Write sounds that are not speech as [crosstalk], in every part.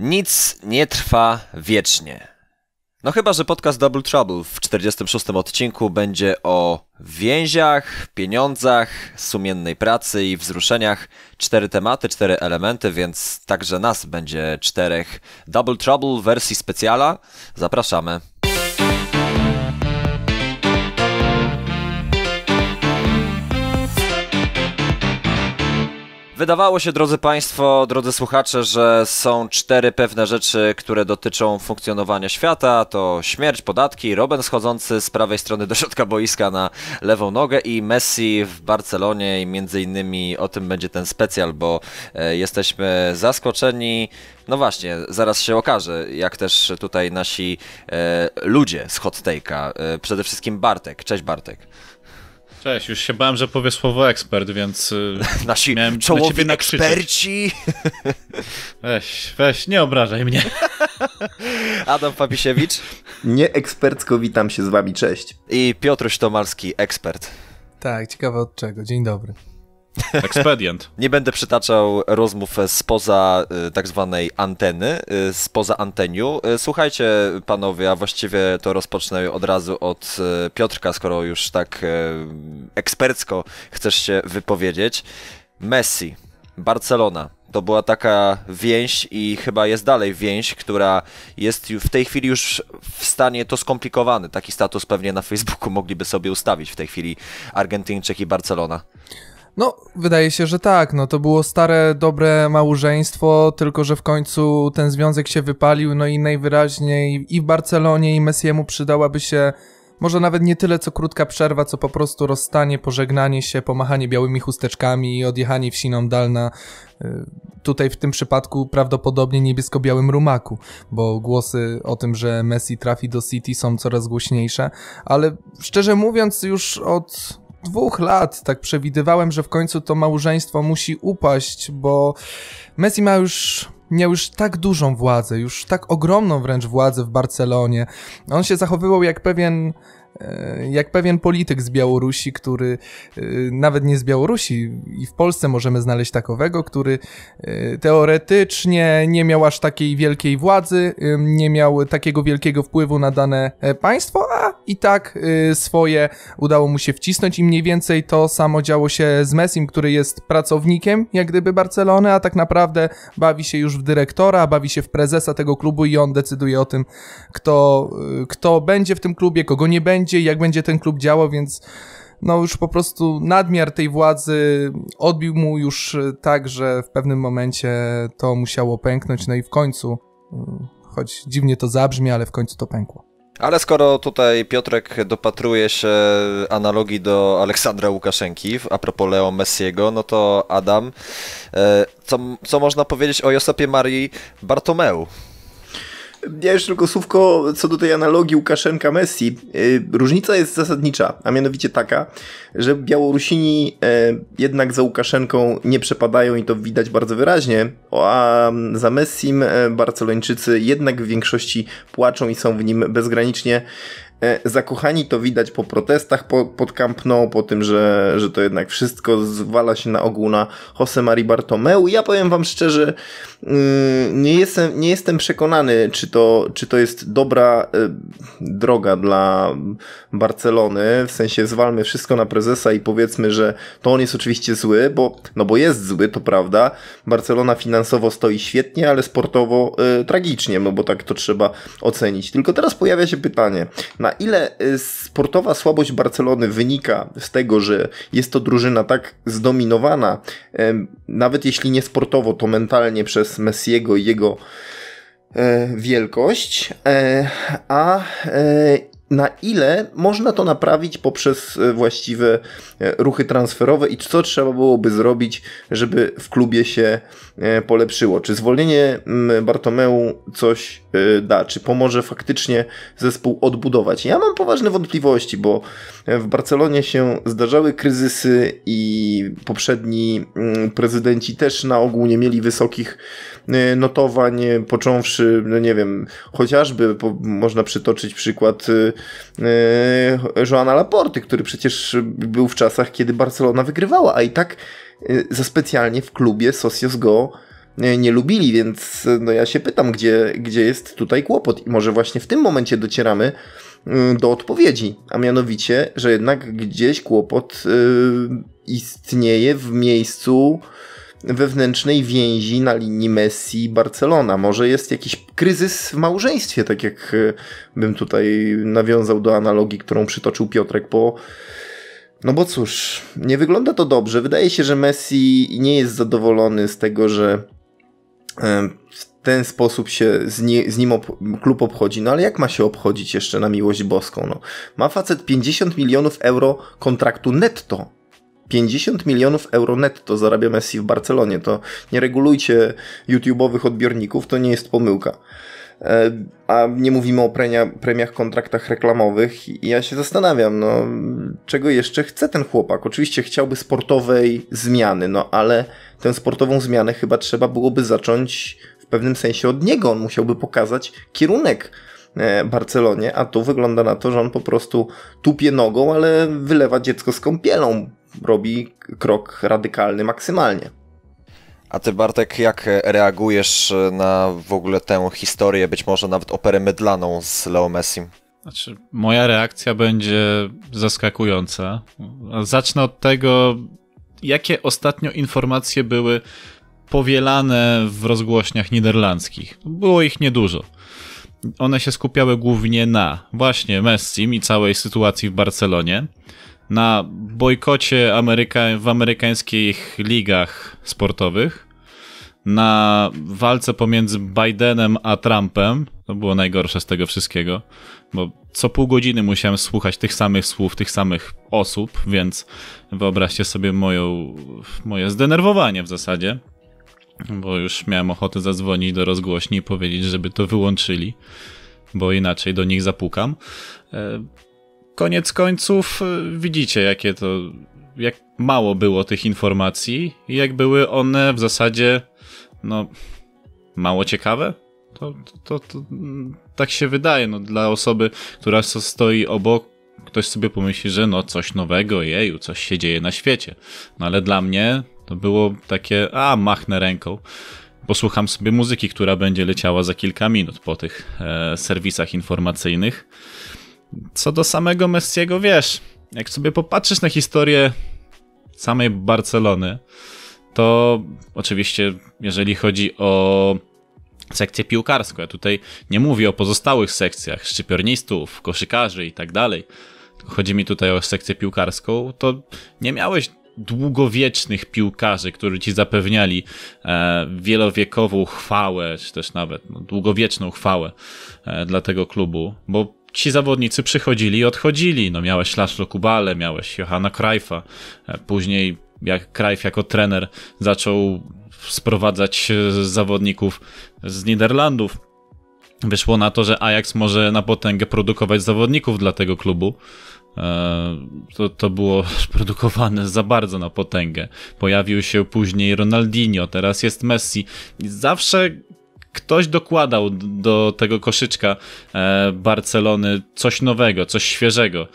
Nic nie trwa wiecznie. No chyba, że podcast Double Trouble w 46 odcinku będzie o więziach, pieniądzach, sumiennej pracy i wzruszeniach. Cztery tematy, cztery elementy, więc także nas będzie czterech. Double Trouble wersji specjala. Zapraszamy. Wydawało się, drodzy Państwo, drodzy słuchacze, że są cztery pewne rzeczy, które dotyczą funkcjonowania świata. To śmierć, podatki, Robben schodzący z prawej strony do środka boiska na lewą nogę i Messi w Barcelonie i między innymi o tym będzie ten specjal, bo e, jesteśmy zaskoczeni. No właśnie, zaraz się okaże, jak też tutaj nasi e, ludzie z hot take'a, e, przede wszystkim Bartek. Cześć Bartek. Cześć, już się bałem, że powie słowo ekspert, więc y, [laughs] Nasi miałem czołowi na eksperci. [laughs] Weź, weź, nie obrażaj mnie. [laughs] Adam Fabisiewicz. Nie ekspercko witam się z wami, cześć. I Piotruś Tomalski, ekspert. Tak, ciekawe od czego. Dzień dobry. Ekspedient. [laughs] Nie będę przytaczał rozmów spoza y, tak zwanej anteny, y, spoza anteniu. Y, słuchajcie, panowie, a właściwie to rozpocznę od razu od Piotrka, skoro już tak ekspercko chcesz się wypowiedzieć. Messi, Barcelona. To była taka więź i chyba jest dalej więź, która jest w tej chwili już w stanie to skomplikowany. Taki status pewnie na Facebooku mogliby sobie ustawić w tej chwili Argentyńczyk i Barcelona. No, wydaje się, że tak. No, to było stare, dobre małżeństwo, tylko że w końcu ten związek się wypalił, no i najwyraźniej i w Barcelonie, i Messiemu przydałaby się może nawet nie tyle co krótka przerwa, co po prostu rozstanie, pożegnanie się, pomachanie białymi chusteczkami i odjechanie wsiną dal na y, tutaj w tym przypadku prawdopodobnie niebiesko-białym rumaku, bo głosy o tym, że Messi trafi do City są coraz głośniejsze, ale szczerze mówiąc już od dwóch lat tak przewidywałem, że w końcu to małżeństwo musi upaść, bo Messi ma już miał już tak dużą władzę, już tak ogromną wręcz władzę w Barcelonie. On się zachowywał jak pewien jak pewien polityk z Białorusi, który e, nawet nie z Białorusi i w Polsce możemy znaleźć takowego, który e, teoretycznie nie miał aż takiej wielkiej władzy, nie miał takiego wielkiego wpływu na dane państwo, a i tak swoje udało mu się wcisnąć i mniej więcej to samo działo się z Messim, który jest pracownikiem jak gdyby Barcelony, a tak naprawdę bawi się już w dyrektora, bawi się w prezesa tego klubu i on decyduje o tym, kto, kto będzie w tym klubie, kogo nie będzie, będzie i jak będzie ten klub działał, więc no już po prostu nadmiar tej władzy odbił mu już e, tak, że w pewnym momencie to musiało pęknąć, no i w końcu, mm, choć dziwnie to zabrzmi, ale w końcu to pękło. Ale skoro tutaj Piotrek dopatruje się analogii do Aleksandra Łukaszenki a propos Leo Messiego, no to Adam, e, co, co można powiedzieć o Josepie Marii Bartomeu? Ja jeszcze tylko słówko co do tej analogii Łukaszenka-Messi. Y, różnica jest zasadnicza, a mianowicie taka, że Białorusini e, jednak za Łukaszenką nie przepadają i to widać bardzo wyraźnie, a za Messim e, Barcelończycy jednak w większości płaczą i są w nim bezgranicznie zakochani to widać po protestach po, pod Camp Nou, po tym, że, że to jednak wszystko zwala się na ogół na Jose Mari Bartomeu. Ja powiem wam szczerze, mm, nie jestem, nie jestem przekonany, czy to, czy to jest dobra e, droga dla Barcelony, w sensie zwalmy wszystko na prezesa i powiedzmy, że to on jest oczywiście zły, bo, no bo jest zły, to prawda. Barcelona finansowo stoi świetnie, ale sportowo y, tragicznie, no bo tak to trzeba ocenić. Tylko teraz pojawia się pytanie, na na ile y, sportowa słabość Barcelony wynika z tego, że jest to drużyna tak zdominowana, nawet jeśli nie sportowo, to mentalnie przez Messiego i jego e, wielkość, e, a e, na ile można to naprawić poprzez właściwe ruchy transferowe i co trzeba byłoby zrobić, żeby w klubie się polepszyło. Czy zwolnienie mm, Bartomeu coś da, czy pomoże faktycznie zespół odbudować? Ja mam poważne wątpliwości, bo w Barcelonie się zdarzały kryzysy i poprzedni mm, prezydenci też na ogół nie mieli wysokich notowań, począwszy, no nie wiem, chociażby można przytoczyć przykład E, Joana Laporty, który przecież był w czasach, kiedy Barcelona wygrywała, a i tak e, za specjalnie w klubie Socios go e, nie lubili, więc no ja się pytam, gdzie, gdzie jest tutaj kłopot i może właśnie w tym momencie docieramy do odpowiedzi, a mianowicie, że jednak gdzieś kłopot istnieje w miejscu wewnętrznej więzi na linii Messi-Barcelona. Może jest jakiś kryzys w małżeństwie, tak jak bym tutaj nawiązał do analogii, którą przytoczył Piotrek po no bo cóż, nie wygląda to dobrze. Wydaje się, że Messi nie jest zadowolony z tego, że w ten sposób się z, nie, z nim klub obchodzi. No ale jak ma się obchodzić jeszcze na miłość boską? No, ma facet 50 milionów euro kontraktu netto 50 milionów euro netto zarabia Messi w Barcelonie. To nie regulujcie YouTube'owych odbiorników, to nie jest pomyłka. E, a nie mówimy o premia, premiach, kontraktach reklamowych i ja się zastanawiam, no, czego jeszcze chce ten chłopak. Oczywiście chciałby sportowej zmiany, no ale tę sportową zmianę chyba trzeba byłoby zacząć w pewnym sensie od niego. On musiałby pokazać kierunek e, Barcelonie, a tu wygląda na to, że on po prostu tupie nogą, ale wylewa dziecko z kąpielą robi krok radykalny maksymalnie. A ty Bartek, jak reagujesz na w ogóle tę historię, być może nawet operę mydlaną z Leo Messim? Znaczy, moja reakcja będzie zaskakująca. Zacznę od tego, jakie ostatnio informacje były powielane w rozgłośniach niderlandzkich. Było ich niedużo. One się skupiały głównie na właśnie Messim i całej sytuacji w Barcelonie na bojkocie Ameryka w amerykańskich ligach sportowych, na walce pomiędzy Bidenem a Trumpem. To było najgorsze z tego wszystkiego, bo co pół godziny musiałem słuchać tych samych słów, tych samych osób, więc wyobraźcie sobie moją, moje zdenerwowanie w zasadzie, bo już miałem ochotę zadzwonić do rozgłośni i powiedzieć, żeby to wyłączyli, bo inaczej do nich zapukam. E, koniec końców y, widzicie, jakie to, jak mało było tych informacji i jak były one w zasadzie, no, mało ciekawe. To, to, to, to tak się wydaje, no, dla osoby, która stoi obok, ktoś sobie pomyśli, że no, coś nowego, jeju, coś się dzieje na świecie. No, ale dla mnie to było takie, a, machnę ręką posłucham sobie muzyki, która będzie leciała za kilka minut po tych e, serwisach informacyjnych. Co do samego Messiego, wiesz, jak sobie popatrzysz na historię samej Barcelony, to oczywiście, jeżeli chodzi o sekcję piłkarską, ja tutaj nie mówię o pozostałych sekcjach, szczypiornistów, koszykarzy i tak dalej, chodzi mi tutaj o sekcję piłkarską, to nie miałeś długowiecznych piłkarzy, którzy ci zapewniali e, wielowiekową chwałę, czy też nawet no, długowieczną chwałę e, dla tego klubu, bo ci zawodnicy przychodzili i odchodzili. No miałeś Laszlo Kubale, miałeś Johanna Krajfa, e, później jak Krajf jako trener zaczął sprowadzać zawodników z Niderlandów. Wyszło na to, że Ajax może na potęgę produkować zawodników dla tego klubu. E, to, to było [laughs] produkowane za bardzo na potęgę. Pojawił się później Ronaldinho, teraz jest Messi. Zawsze ktoś dokładał do tego koszyczka e, Barcelony coś nowego, coś świeżego.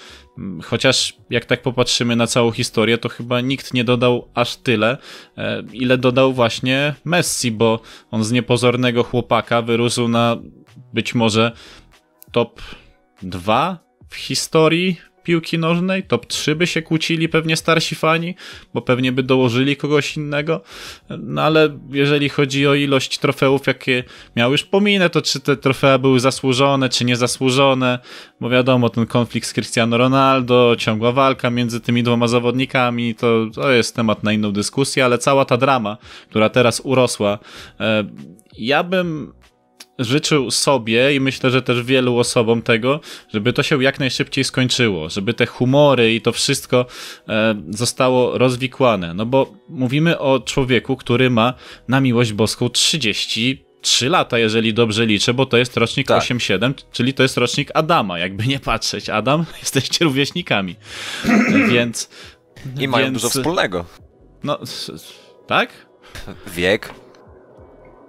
Chociaż jak tak popatrzymy na całą historię, to chyba nikt nie dodał aż tyle, e, ile dodał właśnie Messi, bo on z niepozornego chłopaka wyrósł na być może top 2 w historii piłki nożnej, top 3 by się kłócili pewnie starsi fani, bo pewnie by dołożyli kogoś innego, no ale jeżeli chodzi o ilość trofeów, jakie miał już pominę, to czy te trofea były zasłużone, czy niezasłużone, bo wiadomo, ten konflikt z Cristiano Ronaldo, ciągła walka między tymi dwoma zawodnikami, to, to jest temat na inną dyskusję, ale cała ta drama, która teraz urosła, e, ja bym życzył sobie i myślę, że też wielu osobom tego, żeby to się jak najszybciej skończyło, żeby te humory i to wszystko e, zostało rozwikłane. No bo mówimy o człowieku, który ma na miłość boską 30 3 lata, jeżeli dobrze liczę, bo to jest rocznik tak. 8-7, czyli to jest rocznik Adama, jakby nie patrzeć. Adam, [laughs] jesteście rówieśnikami. Więc. I mają dużo wspólnego. No, tak? Wiek.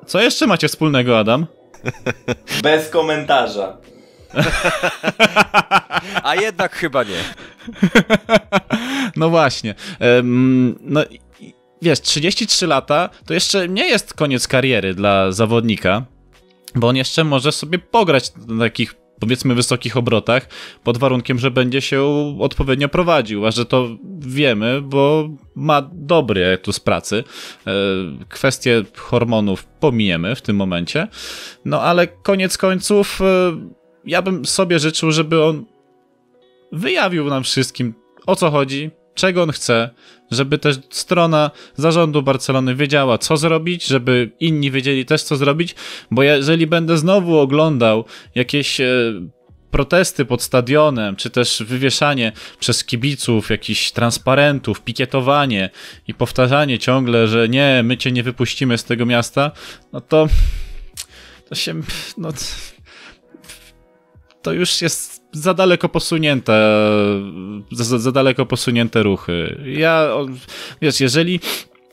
Co jeszcze macie wspólnego, Adam? [laughs] Bez komentarza. A jednak chyba nie. [laughs] No właśnie. Um, no wiesz, 33 lata to jeszcze nie jest koniec kariery dla zawodnika, bo on jeszcze może sobie pograć na takich powiedzmy wysokich obrotach, pod warunkiem, że będzie się odpowiednio prowadził, a że to wiemy, bo ma dobry tu z pracy. E, kwestie hormonów pomijemy w tym momencie, no ale koniec końców e, ja bym sobie życzył, żeby on wyjawił nam wszystkim o co chodzi, czego on chce, żeby też strona zarządu Barcelony wiedziała, co zrobić, żeby inni wiedzieli też, co zrobić, bo jeżeli będę znowu oglądał jakieś e, protesty pod stadionem, czy też wywieszanie przez kibiców jakichś transparentów, pikietowanie i powtarzanie ciągle, że nie, my cię nie wypuścimy z tego miasta, no to to się, no to już jest za daleko posunięte, za, za daleko posunięte ruchy. Ja, wiesz, jeżeli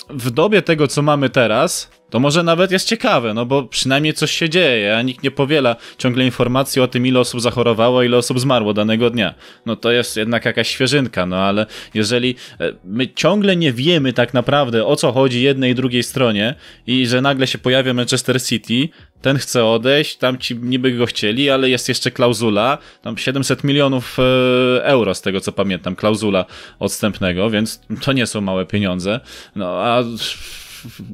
w dobie tego, co mamy teraz, to może nawet jest ciekawe, no bo przynajmniej coś się dzieje, a nikt nie powiela ciągle informacji o tym, ile osób zachorowało, ile osób zmarło danego dnia. No to jest jednak jakaś świeżynka, no ale jeżeli e, my ciągle nie wiemy tak naprawdę o co chodzi jednej i drugiej stronie i że nagle się pojawia Manchester City, ten chce odejść, tam ci niby go chcieli, ale jest jeszcze klauzula, tam 700 milionów e, euro z tego co pamiętam, klauzula odstępnego, więc to nie są małe pieniądze. No a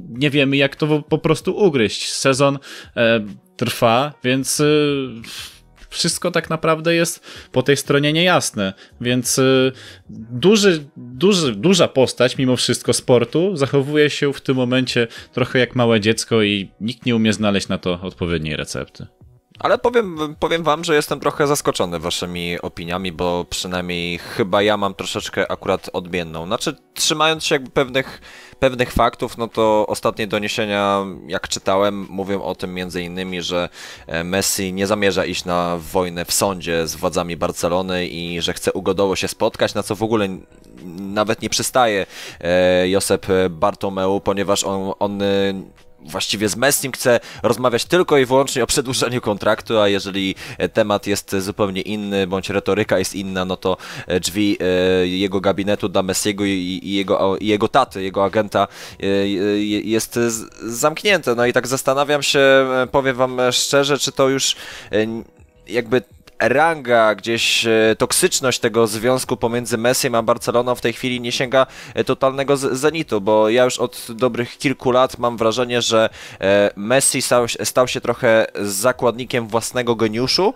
nie wiemy, jak to po prostu ugryźć. Sezon e, trwa, więc. E, wszystko tak naprawdę jest po tej stronie niejasne, więc e, duży, duży, duża postać mimo wszystko sportu zachowuje się w tym momencie trochę jak małe dziecko i nikt nie umie znaleźć na to odpowiedniej recepty. Ale powiem, powiem wam, że jestem trochę zaskoczony waszymi opiniami, bo przynajmniej chyba ja mam troszeczkę akurat odmienną. Znaczy, trzymając się jakby pewnych, pewnych faktów, no to ostatnie doniesienia, jak czytałem, mówią o tym między innymi, że e, Messi nie zamierza iść na wojnę w sądzie z władzami Barcelony i że chce ugodowo się spotkać, na co w ogóle nawet nie przystaje e, Josep Bartomeu, ponieważ on, on właściwie z Messim chce rozmawiać tylko i wyłącznie o przedłużeniu kontraktu, a jeżeli e, temat jest zupełnie inny, bądź retoryka jest inna, no to e, drzwi e, jego gabinetu dla Messiego i, jego, i jego taty, jego agenta jest zamknięte. No i tak zastanawiam się, powiem wam szczerze, czy to już jakby ranga, gdzieś e, toksyczność tego związku pomiędzy Messiem a Barceloną w tej chwili nie sięga e, totalnego zenitu, bo ja już od dobrych kilku lat mam wrażenie, że e, Messi stał, się trochę zakładnikiem własnego geniuszu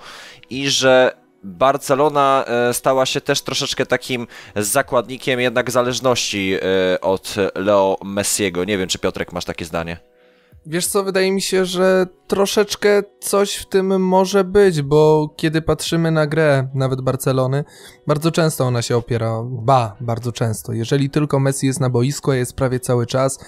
i że Barcelona stała się też troszeczkę takim zakładnikiem jednak zależności od Leo Messiego. Nie wiem, czy Piotrek masz takie zdanie. Wiesz co, wydaje mi się, że troszeczkę coś w tym może być, bo kiedy patrzymy na grę, nawet Barcelony, bardzo często ona się opiera, ba, bardzo często. Jeżeli tylko Messi jest na boisku, a jest prawie cały czas,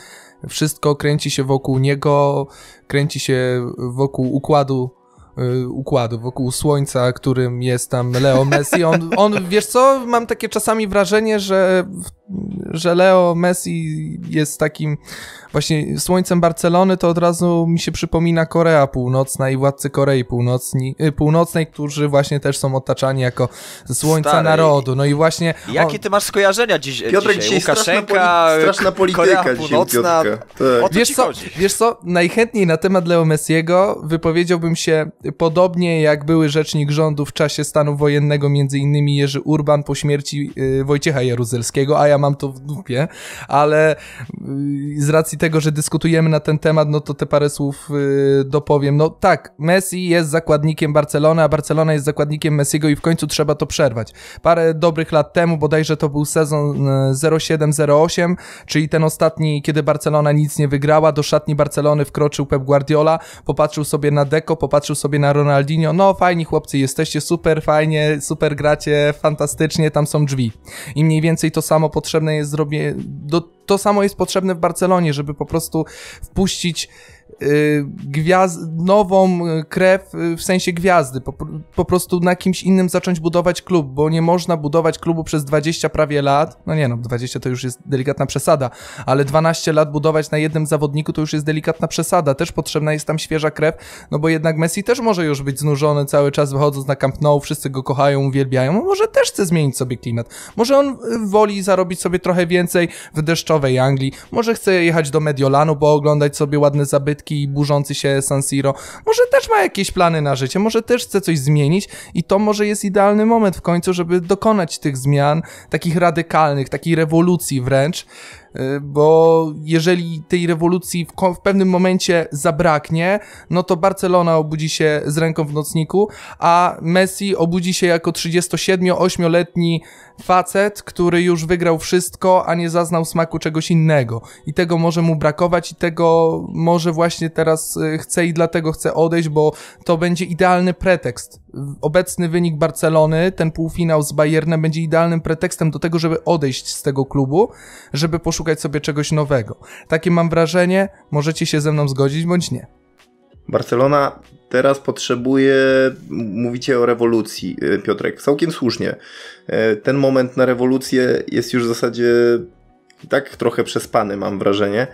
wszystko kręci się wokół niego, kręci się wokół układu Y, układu, wokół Słońca, którym jest tam Leo Messi. On, on wiesz co, mam takie czasami wrażenie, że, że Leo Messi jest takim właśnie Słońcem Barcelony, to od razu mi się przypomina Korea Północna i władcy Korei Północni, y, Północnej, którzy właśnie też są otaczani jako Słońca Stary. Narodu. No i właśnie... Jakie ty masz skojarzenia dziś, Piotrek, dzisiaj? dzisiaj Łukaszenka, straszna, poli straszna polityka Północna. Tak. Wiesz co, wiesz co, najchętniej na temat Leo Messiego wypowiedziałbym się Podobnie jak były rzecznik rządu w czasie stanu wojennego, między innymi Jerzy Urban po śmierci y, Wojciecha Jaruzelskiego, a ja mam to w dupie, ale y, z racji tego, że dyskutujemy na ten temat, no to te parę słów y, dopowiem. No tak, Messi jest zakładnikiem Barcelony, a Barcelona jest zakładnikiem Messiego i w końcu trzeba to przerwać. Parę dobrych lat temu, bodajże to był sezon 07-08, czyli ten ostatni, kiedy Barcelona nic nie wygrała, do szatni Barcelony wkroczył Pep Guardiola, popatrzył sobie na Deco, popatrzył sobie na Ronaldinho, no fajni chłopcy jesteście, super fajnie, super gracie, fantastycznie, tam są drzwi. I mniej więcej to samo potrzebne jest zrobię, do, to samo jest potrzebne w Barcelonie, żeby po prostu wpuścić gwiazd, nową krew w sensie gwiazdy, po, po prostu na kimś innym zacząć budować klub, bo nie można budować klubu przez 20 prawie lat, no nie no, 20 to już jest delikatna przesada, ale 12 lat budować na jednym zawodniku to już jest delikatna przesada, też potrzebna jest tam świeża krew, no bo jednak Messi też może już być znużony cały czas wychodząc na Camp Nou, wszyscy go kochają, uwielbiają, może też chce zmienić sobie klimat, może on woli zarobić sobie trochę więcej w deszczowej Anglii, może chce jechać do Mediolanu, bo oglądać sobie ładne zabytki i burzący się San Siro, może też ma jakieś plany na życie, może też chce coś zmienić i to może jest idealny moment w końcu, żeby dokonać tych zmian, takich radykalnych, takiej rewolucji wręcz, bo jeżeli tej rewolucji w, w, pewnym momencie zabraknie, no to Barcelona obudzi się z ręką w nocniku, a Messi obudzi się jako 37-8-letni facet, który już wygrał wszystko, a nie zaznał smaku czegoś innego. I tego może mu brakować i tego może właśnie teraz y, chce i dlatego chce odejść, bo to będzie idealny pretekst. Obecny wynik Barcelony, ten półfinał z Bayernem będzie idealnym pretekstem do tego, żeby odejść z tego klubu, żeby poszukać sobie czegoś nowego. Takie mam wrażenie, możecie się ze mną zgodzić bądź nie. Barcelona teraz potrzebuje, mówicie o rewolucji, y, Piotrek, całkiem słusznie. Y, ten moment na rewolucję jest już w zasadzie tak trochę przespany, mam wrażenie,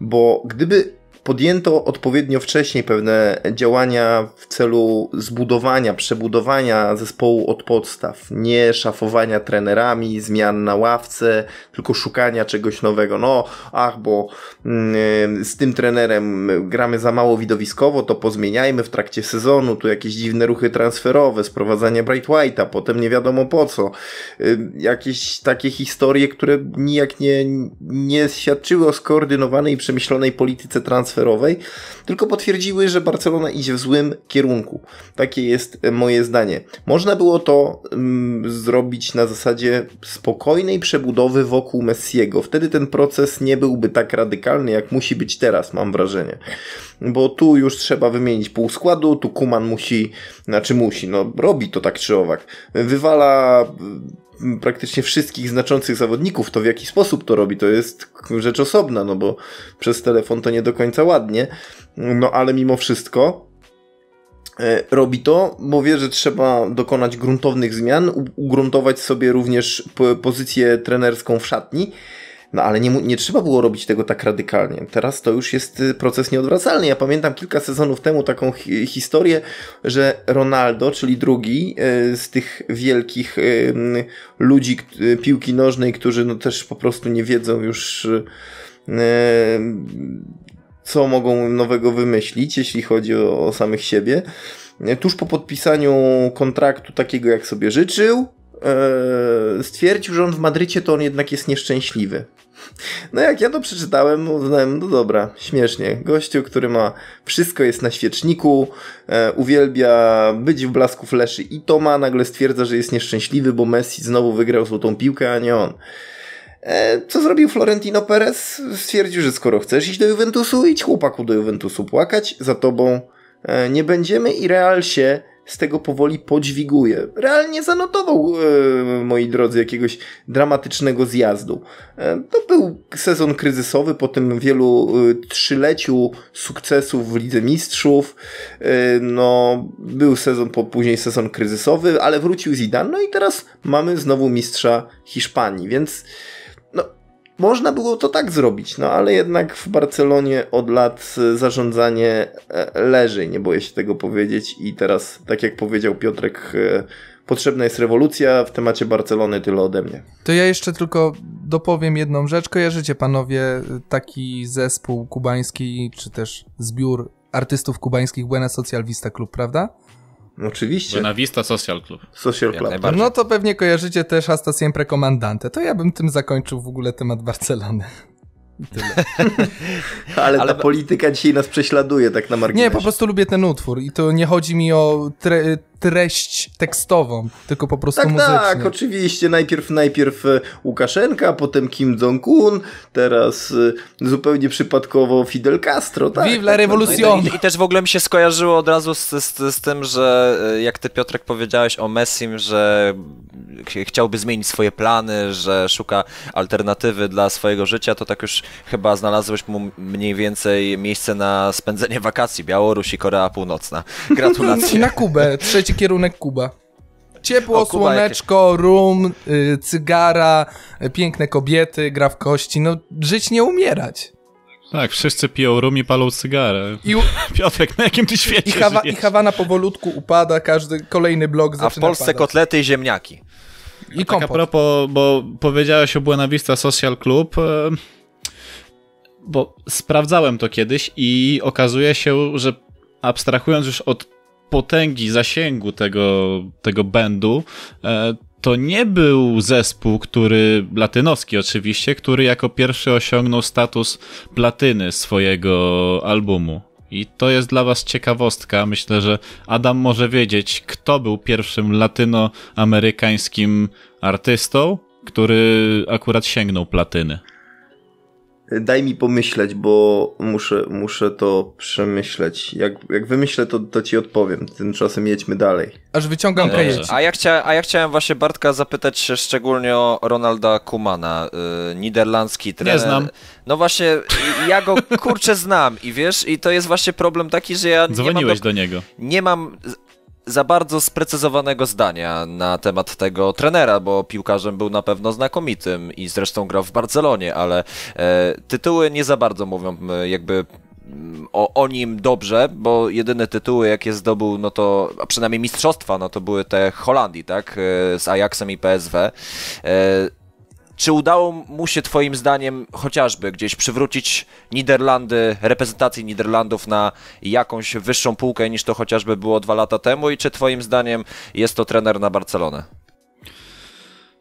bo gdyby podjęto odpowiednio wcześniej pewne działania w celu zbudowania, przebudowania zespołu od podstaw, nie szafowania trenerami, zmian na ławce, tylko szukania czegoś nowego. No, ach, bo mm, z tym trenerem gramy za mało widowiskowo, to pozmieniajmy w trakcie sezonu, tu jakieś dziwne ruchy transferowe, sprowadzanie Bright White'a, potem nie wiadomo po co. Y, jakieś takie historie, które nijak nie, nie świadczyły o skoordynowanej i przemyślonej polityce transferowej transferowej, tylko potwierdziły, że Barcelona idzie w złym kierunku. Takie jest moje zdanie. Można było to mm, zrobić na zasadzie spokojnej przebudowy wokół Messiego. Wtedy ten proces nie byłby tak radykalny, jak musi być teraz, mam wrażenie. Bo tu już trzeba wymienić pół składu, tu Kuman musi, znaczy musi, no robi to tak czy owak. Wywala praktycznie wszystkich znaczących zawodników, to w jaki sposób to robi, to jest rzecz osobna, no bo przez telefon to nie do końca ładnie, no ale mimo wszystko e, robi to, bo wie, że trzeba dokonać gruntownych zmian, ugruntować sobie również pozycję trenerską w szatni, no ale nie, nie trzeba było robić tego tak radykalnie. Teraz to już jest y, proces nieodwracalny. Ja pamiętam kilka sezonów temu taką hi historię, że Ronaldo, czyli drugi y, z tych wielkich y, ludzi piłki nożnej, którzy no też po prostu nie wiedzą już co mogą nowego wymyślić, jeśli chodzi o, o samych siebie. Tuż po podpisaniu kontraktu takiego, jak sobie życzył, stwierdził, że on w Madrycie to on jednak jest nieszczęśliwy. No jak ja to przeczytałem, no uznałem, no dobra, śmiesznie. Gościu, który ma wszystko jest na świeczniku, e, uwielbia być w blasku fleszy i to ma, nagle stwierdza, że jest nieszczęśliwy, bo Messi znowu wygrał złotą piłkę, a nie on. E, co zrobił Florentino Perez? Stwierdził, że skoro chcesz iść do Juventusu, idź chłopaku do Juventusu płakać, za tobą e, nie będziemy i Real się z tego powoli podźwiguje. Realnie zanotował, e, moi drodzy, jakiegoś dramatycznego zjazdu. E, to był sezon kryzysowy po tym wielu e, trzyleciu sukcesów w Lidze Mistrzów. E, no, był sezon, po, później sezon kryzysowy, ale wrócił Zidane, no i teraz mamy znowu mistrza Hiszpanii, więc można było to tak zrobić, no ale jednak w Barcelonie od lat zarządzanie e, leży, nie boję się tego powiedzieć i teraz, tak jak powiedział Piotrek, e, potrzebna jest rewolucja w temacie Barcelony, tyle ode mnie. To ja jeszcze tylko dopowiem jedną rzecz. Kojarzycie panowie taki zespół kubański, czy też zbiór artystów kubańskich Buena Social Vista Club, prawda? Oczywiście. Na Vista Social Club. Social Club. No to pewnie kojarzycie też Hasta Siempre Comandante. To ja bym tym zakończył w ogóle temat Barcelony. [laughs] Ale, [laughs] Ale ta polityka dzisiaj nas prześladuje tak na marginesie. Nie, po prostu lubię ten utwór i to nie chodzi mi o tre treść tekstową, tylko po prostu tak, muzycznie. Tak, oczywiście. Najpierw, najpierw e, Łukaszenka, potem Kim Jong-un, teraz e, zupełnie przypadkowo Fidel Castro. Tak, Vive la tak, revolution! I, I, też w ogóle mi się skojarzyło od razu z, z, z tym, że e, jak ty Piotrek powiedziałeś o Messim, że ch- chciałby zmienić swoje plany, że szuka alternatywy dla swojego życia, to tak już chyba znalazłeś mu mniej więcej miejsce na spędzenie [laughs] wakacji. Białoruś i Korea Północna. I [laughs] Gratulacje. na Kubę, trzeci kierunek Kuba. Ciepło, O, Kuba, słoneczko, rum, y, cygara, y, piękne kobiety, gra w kości. No, żyć nie umierać. Tak, wszyscy piją rum i palą cygarę. I, [laughs] Piotrek, na jakim ty świecie i, Hawa, I? Hawana powolutku upada, każdy kolejny blok A w zaczyna Polsce padać. kotlety i ziemniaki. I Tak a kompot. propos, bo powiedziałeś o Buena Vista Social Club, e, bo sprawdzałem to kiedyś i okazuje się, że abstrahując już od potęgi zasięgu tego, tego bandu, e, to nie był zespół, który, latynoski oczywiście, który jako pierwszy osiągnął status platyny swojego albumu. I to jest dla was ciekawostka. Myślę, że Adam może wiedzieć, kto był pierwszym latynoamerykańskim artystą, który akurat sięgnął platyny. Daj mi pomyśleć, bo muszę, muszę to przemyśleć. Jak, jak wymyślę, to, to ci odpowiem. Tymczasem jedźmy dalej. Aż wyciągam kajeci. A ja, chcia, a ja chciałem właśnie Bartka zapytać się szczególnie o Ronalda Kumana, y, niderlandzki trener. znam. No właśnie, ja go kurczę znam i wiesz, i to jest właśnie problem taki, że ja nie mam, Dzwoniłeś do, do niego. nie mam za bardzo sprecyzowanego zdania na temat tego trenera, bo piłkarzem był na pewno znakomitym i zresztą grał w Barcelonie, ale e, tytuły nie za bardzo mówią jakby o, o nim dobrze, bo jedyne tytuły jakie zdobył, no to, a przynajmniej mistrzostwa, no to były te Holandii, tak, e, z Ajaxem i PSW. E, czy udało mu się Twoim zdaniem chociażby gdzieś przywrócić Niderlandy, reprezentację Niderlandów na jakąś wyższą półkę niż to chociażby było dwa lata temu i czy Twoim zdaniem jest to trener na Barcelonę?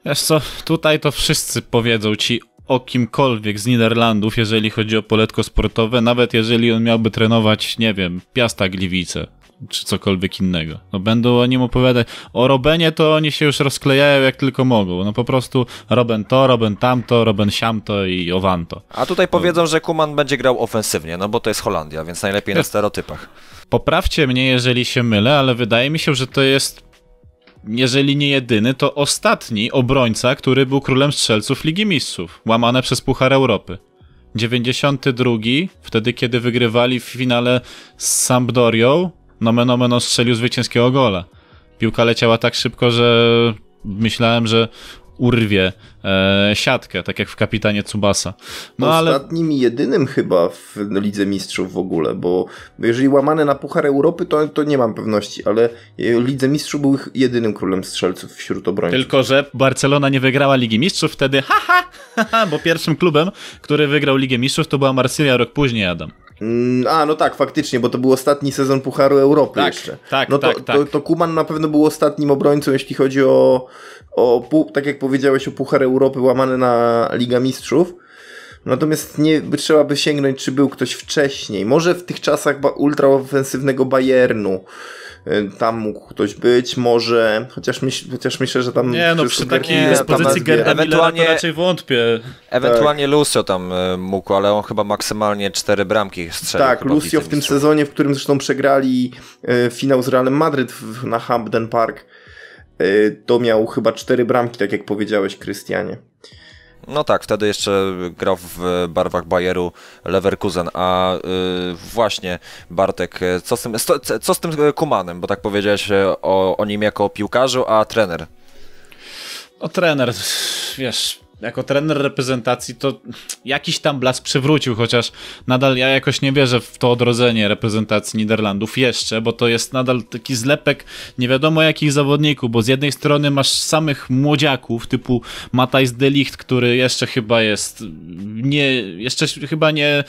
Wiesz co, tutaj to wszyscy powiedzą ci o kimkolwiek z Niderlandów, jeżeli chodzi o poletko sportowe, nawet jeżeli on miałby trenować, nie wiem, Piasta Gliwice, czy cokolwiek innego. No będą o nim opowiadać. O Robenie to oni się już rozklejają jak tylko mogą. No po prostu Roben to, Roben tamto, Roben siamto i owanto. A tutaj powiedzą, że Kuman będzie grał ofensywnie, no bo to jest Holandia, więc najlepiej na stereotypach. Poprawcie mnie, jeżeli się mylę, ale wydaje mi się, że to jest, jeżeli nie jedyny, to ostatni obrońca, który był królem strzelców Ligi Mistrzów, łamane przez Puchar Europy. 92, wtedy kiedy wygrywali w finale z Sampdorią, nomen omen strzelił zwycięskiego gola. Piłka leciała tak szybko, że myślałem, że urwie e, siatkę, tak jak w kapitanie Tsubasa. No ale Ostatnim i jedynym chyba w Lidze Mistrzów w ogóle, bo jeżeli łamane na Puchar Europy, to, to nie mam pewności, ale w Lidze Mistrzów był jedynym królem strzelców wśród obrońców. Tylko, że Barcelona nie wygrała Ligi Mistrzów wtedy, haha, haha, bo pierwszym klubem, który wygrał Ligę Mistrzów, to była Marsylia rok później, Adam. Mm, A, no tak, faktycznie, bo to był ostatni sezon Pucharu Europy Tak, jeszcze. tak, no to, tak, To, tak. to Kuman na pewno był ostatnim obrońcą, jeśli chodzi o, o tak jak powiedziałeś, o Puchar Europy łamany na Liga Mistrzów. Natomiast nie trzeba by sięgnąć, czy był ktoś wcześniej. Może w tych czasach ba- ultraofensywnego Bayernu. y, Tam mógł ktoś być, może, chociaż, myśl, chociaż myślę, że tam Nie, no przy takiej dyspozycji Gerda Ewentualnie- raczej wątpię. Ewentualnie Lucio tam e, mógł, ale on chyba maksymalnie cztery bramki strzelił. Tak, Lucio w tym sezonie, w którym zresztą przegrali e, finał z Realem Madryt w, na Hampden Park, e, to miał chyba cztery bramki, tak jak powiedziałeś, Krystianie. No tak, wtedy jeszcze grał w barwach Bayeru Leverkusen, a y, właśnie Bartek, co z tym, co z tym Kumanem, bo tak powiedziałeś y, o, o nim jako o piłkarzu, a trener. No trener, wiesz, jako trener reprezentacji to jakiś tam blask przywrócił, chociaż nadal ja jakoś nie wierzę w to odrodzenie reprezentacji Niderlandów jeszcze, bo to jest nadal taki zlepek nie wiadomo jakich zawodników, bo z jednej strony masz samych młodziaków typu Matthijs de Ligt, który jeszcze chyba jest nie, jeszcze chyba nie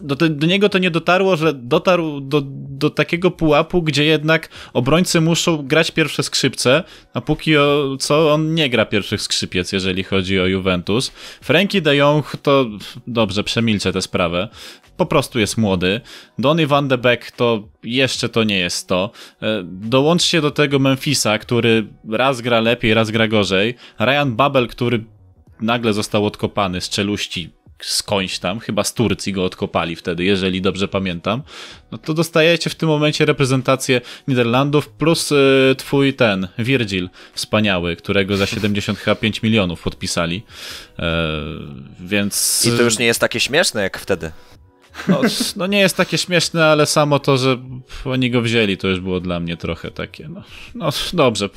do, te, do niego to nie dotarło, że dotarł do, do takiego pułapu, gdzie jednak obrońcy muszą grać pierwsze skrzypce, a póki o, co on nie gra pierwszych skrzypiec, jeżeli chodzi o Juventus. Frankie de Jong to dobrze, przemilczę tę sprawę. Po prostu jest młody. Donny van de Beek to jeszcze to nie jest to. E, Dołączcie do tego Memphisa, który raz gra lepiej, raz gra gorzej. Ryan Babel, który nagle został odkopany z czeluści skądś tam, chyba z Turcji go odkopali wtedy, jeżeli dobrze pamiętam, no to dostajecie w tym momencie reprezentację Niderlandów plus y, twój ten, Virgil, wspaniały, którego za 75 milionów podpisali, e, więc... I to już nie jest takie śmieszne jak wtedy. No, no, nie jest takie śmieszne, ale samo to, że oni go wzięli, to już było dla mnie trochę takie, no, no dobrze.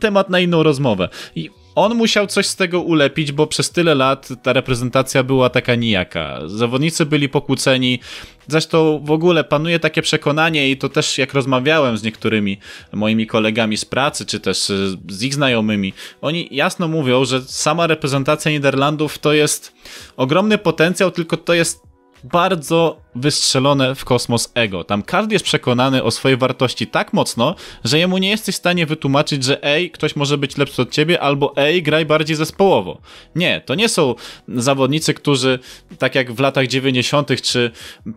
Temat na inną rozmowę. I on musiał coś z tego ulepić, bo przez tyle lat ta reprezentacja była taka nijaka. Zawodnicy byli pokłóceni. Zresztą w ogóle panuje takie przekonanie, i to też jak rozmawiałem z niektórymi moimi kolegami z pracy, czy też z ich znajomymi, oni jasno mówią, że sama reprezentacja Niderlandów to jest ogromny potencjał, tylko to jest bardzo wystrzelone w kosmos ego. Tam każdy jest przekonany o swojej wartości tak mocno, że jemu nie jesteś w stanie wytłumaczyć, że ej, ktoś może być lepszy od ciebie, albo ej, graj bardziej zespołowo. Nie, to nie są zawodnicy, którzy tak jak w latach 90., czy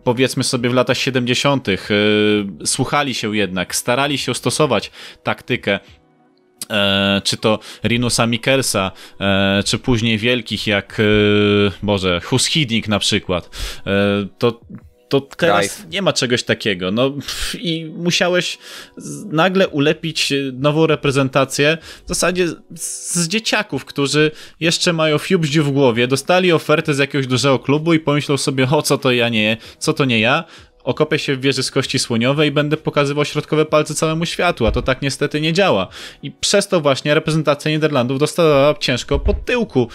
powiedzmy sobie w latach 70., yy, słuchali się jednak, starali się stosować taktykę E, czy to Rinusa Mikelsa, e, czy później wielkich jak, e, Boże, Hus Hiddink na przykład, e, to to teraz nie ma czegoś takiego. No i musiałeś nagle ulepić nową reprezentację. W zasadzie z dzieciaków, którzy jeszcze mają fiubździu w głowie, dostali ofertę z jakiegoś dużego klubu i pomyślą sobie, o co to ja nie, co to nie ja, okopię się w wieży z kości słoniowej i będę pokazywał środkowe palce całemu światu, a to tak niestety nie działa. I przez to właśnie reprezentacja Niderlandów dostała ciężko pod tyłku.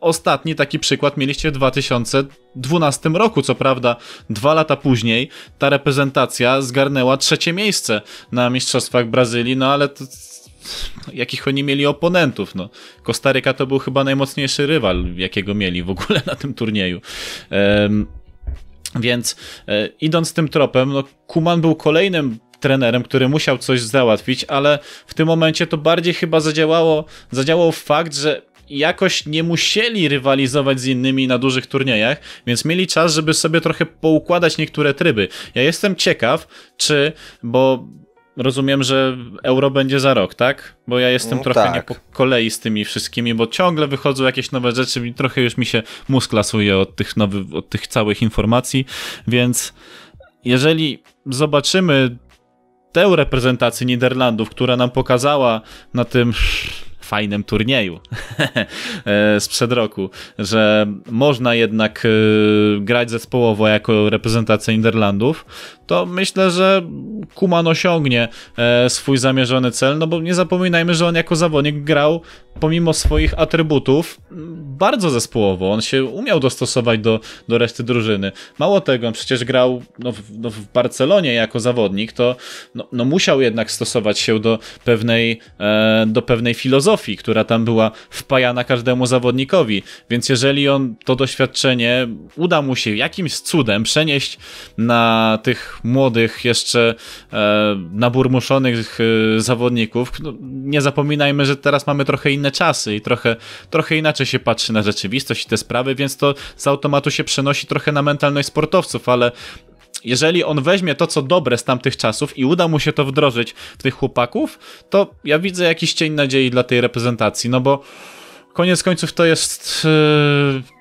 Ostatni taki przykład mieliście w 2012 roku, co prawda dwa lata później ta reprezentacja zgarnęła trzecie miejsce na Mistrzostwach Brazylii, no ale to, jakich oni mieli oponentów. No. Kostaryka to był chyba najmocniejszy rywal, jakiego mieli w ogóle na tym turnieju. Um, więc e, idąc tym tropem, no, Kuman był kolejnym trenerem, który musiał coś załatwić, ale w tym momencie to bardziej chyba zadziałało, zadziałał fakt, że jakoś nie musieli rywalizować z innymi na dużych turniejach, więc mieli czas, żeby sobie trochę poukładać niektóre tryby. Ja jestem ciekaw, czy, bo rozumiem, że euro będzie za rok, tak? Bo ja jestem no, trochę tak. nie po kolei z tymi wszystkimi, bo ciągle wychodzą jakieś nowe rzeczy i trochę już mi się mózg lasuje od tych nowych, od tych całych informacji, więc jeżeli zobaczymy tę reprezentację Niderlandów, która nam pokazała na tym fajnym turnieju [laughs] e, sprzed roku, że można jednak e, grać zespołowo jako reprezentacja Niderlandów, to myślę, że Kuman osiągnie e, swój zamierzony cel, no bo nie zapominajmy, że on jako zawodnik grał pomimo swoich atrybutów bardzo zespołowo. On się umiał dostosować do, do reszty drużyny. Mało tego, on przecież grał no, w, no, w Barcelonie jako zawodnik, to no, no musiał jednak stosować się do pewnej, e, do pewnej filozofii, która tam była wpajana każdemu zawodnikowi. Więc jeżeli on to doświadczenie uda mu się jakimś cudem przenieść na tych młodych, jeszcze e, naburmuszonych e, zawodników, no, nie zapominajmy, że teraz mamy trochę inne czasy i trochę, trochę inaczej się patrzy na rzeczywistość i te sprawy, więc to z automatu się przenosi trochę na mentalność sportowców, ale jeżeli on weźmie to, co dobre z tamtych czasów i uda mu się to wdrożyć w tych chłopaków, to ja widzę jakiś cień nadziei dla tej reprezentacji, no bo koniec końców to jest. Yy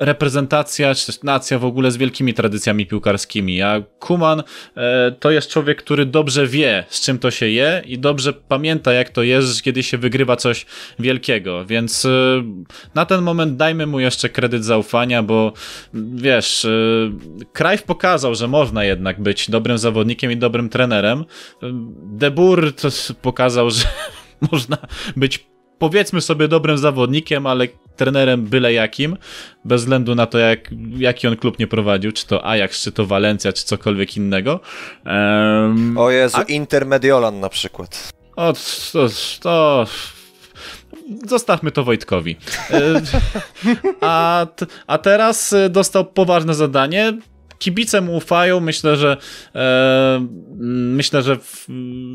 reprezentacja, czy też nacja w ogóle z wielkimi tradycjami piłkarskimi. A Kuman e, to jest człowiek, który dobrze wie, z czym to się je i dobrze pamięta, jak to jest, kiedy się wygrywa coś wielkiego. Więc e, na ten moment dajmy mu jeszcze kredyt zaufania, bo wiesz, e, Krajw pokazał, że można jednak być dobrym zawodnikiem i dobrym trenerem. De Boer pokazał, że [laughs] można być powiedzmy sobie dobrym zawodnikiem, ale trenerem byle jakim, bez względu na to, jak, jaki on klub nie prowadził, czy to Ajax, czy to Valencia, czy cokolwiek innego. Um, o Jezu, a... Intermediolan na przykład. O, to, to zostawmy to Wojtkowi. E, [laughs] a, a teraz dostał poważne zadanie kibice mu ufają, myślę, że e, myślę, że w,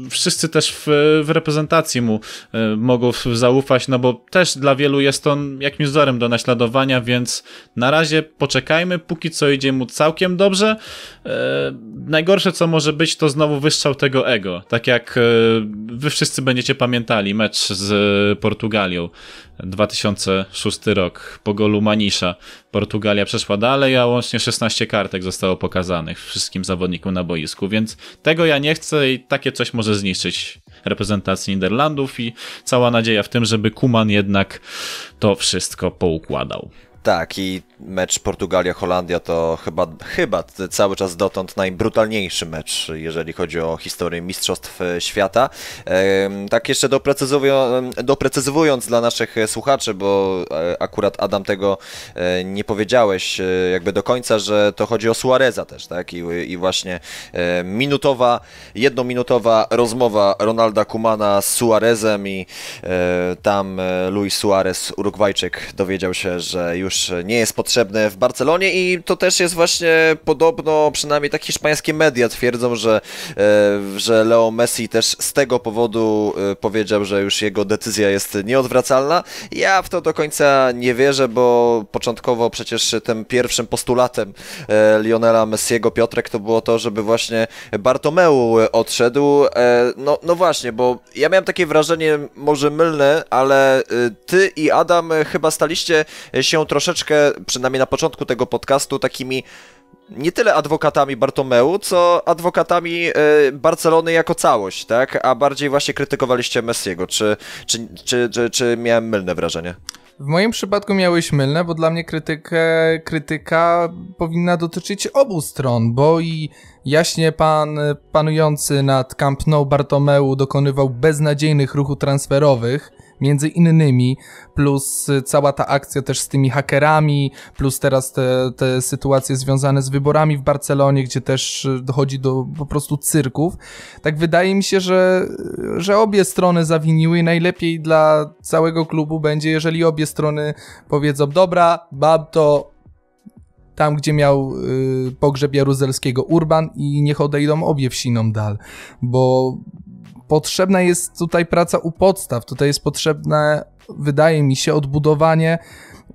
wszyscy też w, w reprezentacji mu e, mogą zaufać, no bo też dla wielu jest on jakimś wzorem do naśladowania, więc na razie poczekajmy, póki co idzie mu całkiem dobrze. E, najgorsze co może być to znowu wystrzał tego ego, tak jak e, wy wszyscy będziecie pamiętali mecz z Portugalią 2006 rok po golu Manisza. Portugalia przeszła dalej, a łącznie 16 kartek zostało pokazanych wszystkim zawodnikom na boisku, więc tego ja nie chcę i takie coś może zniszczyć reprezentację Niderlandów i cała nadzieja w tym, żeby Kuman jednak to wszystko poukładał. Tak, i mecz Portugalia-Holandia to chyba, chyba cały czas dotąd najbrutalniejszy mecz, jeżeli chodzi o historię Mistrzostw Świata. Tak jeszcze doprecyzowując dla naszych słuchaczy, bo e, akurat Adam tego e, nie powiedziałeś e, jakby do końca, że to chodzi o Suareza też, tak? I, i właśnie minutowa, jednominutowa rozmowa Ronalda Kumana z Suarezem i tam Luis Suarez, Urugwajczyk, dowiedział się, że już nie jest potrzebny potrzebne w Barcelonie i to też jest właśnie podobno, przynajmniej tak hiszpańskie media twierdzą, że, e, że Leo Messi też z tego powodu e, powiedział, że już jego decyzja jest nieodwracalna. Ja w to do końca nie wierzę, bo początkowo przecież tym pierwszym postulatem e, Lionela Messiego Piotrek to było to, żeby właśnie Bartomeu odszedł. No, no właśnie, bo ja miałem takie wrażenie, może mylne, ale ty i Adam chyba staliście się troszeczkę, przynajmniej na początku tego podcastu, takimi nie tyle adwokatami Bartomeu, co adwokatami y, Barcelony jako całość, tak? A bardziej właśnie krytykowaliście Messiego. Czy, czy, czy, czy, czy miałem mylne wrażenie? W moim przypadku miałeś mylne, bo dla mnie krytykę, krytyka powinna dotyczyć obu stron, bo i jaśnie pan panujący nad Camp Nou Bartomeu dokonywał beznadziejnych ruchów transferowych, między innymi, plus cała ta akcja też z tymi hakerami, plus teraz te, te sytuacje związane z wyborami w Barcelonie, gdzie też dochodzi do po prostu cyrków. Tak wydaje mi się, że, że obie strony zawiniły i najlepiej dla całego klubu będzie, jeżeli obie strony powiedzą, dobra, mam to tam, gdzie miał y, pogrzeb jaruzelskiego Urban i niech odejdą obie wsiną dal, bo potrzebna jest tutaj praca u podstaw. Tutaj jest potrzebne, wydaje mi się, odbudowanie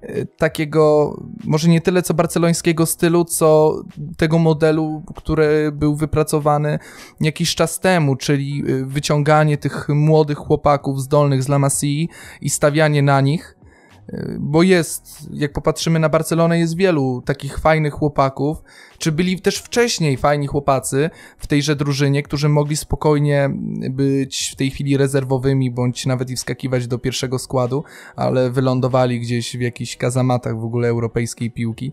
e, takiego, może nie tyle co barcelońskiego stylu, co tego modelu, który był wypracowany jakiś czas temu, czyli e, wyciąganie tych młodych chłopaków zdolnych z La Masii i stawianie na nich bo jest, jak popatrzymy na Barcelonę, jest wielu takich fajnych chłopaków, czy byli też wcześniej fajni chłopacy w tejże drużynie, którzy mogli spokojnie być w tej chwili rezerwowymi, bądź nawet i wskakiwać do pierwszego składu, ale wylądowali gdzieś w jakichś kazamatach w ogóle europejskiej piłki,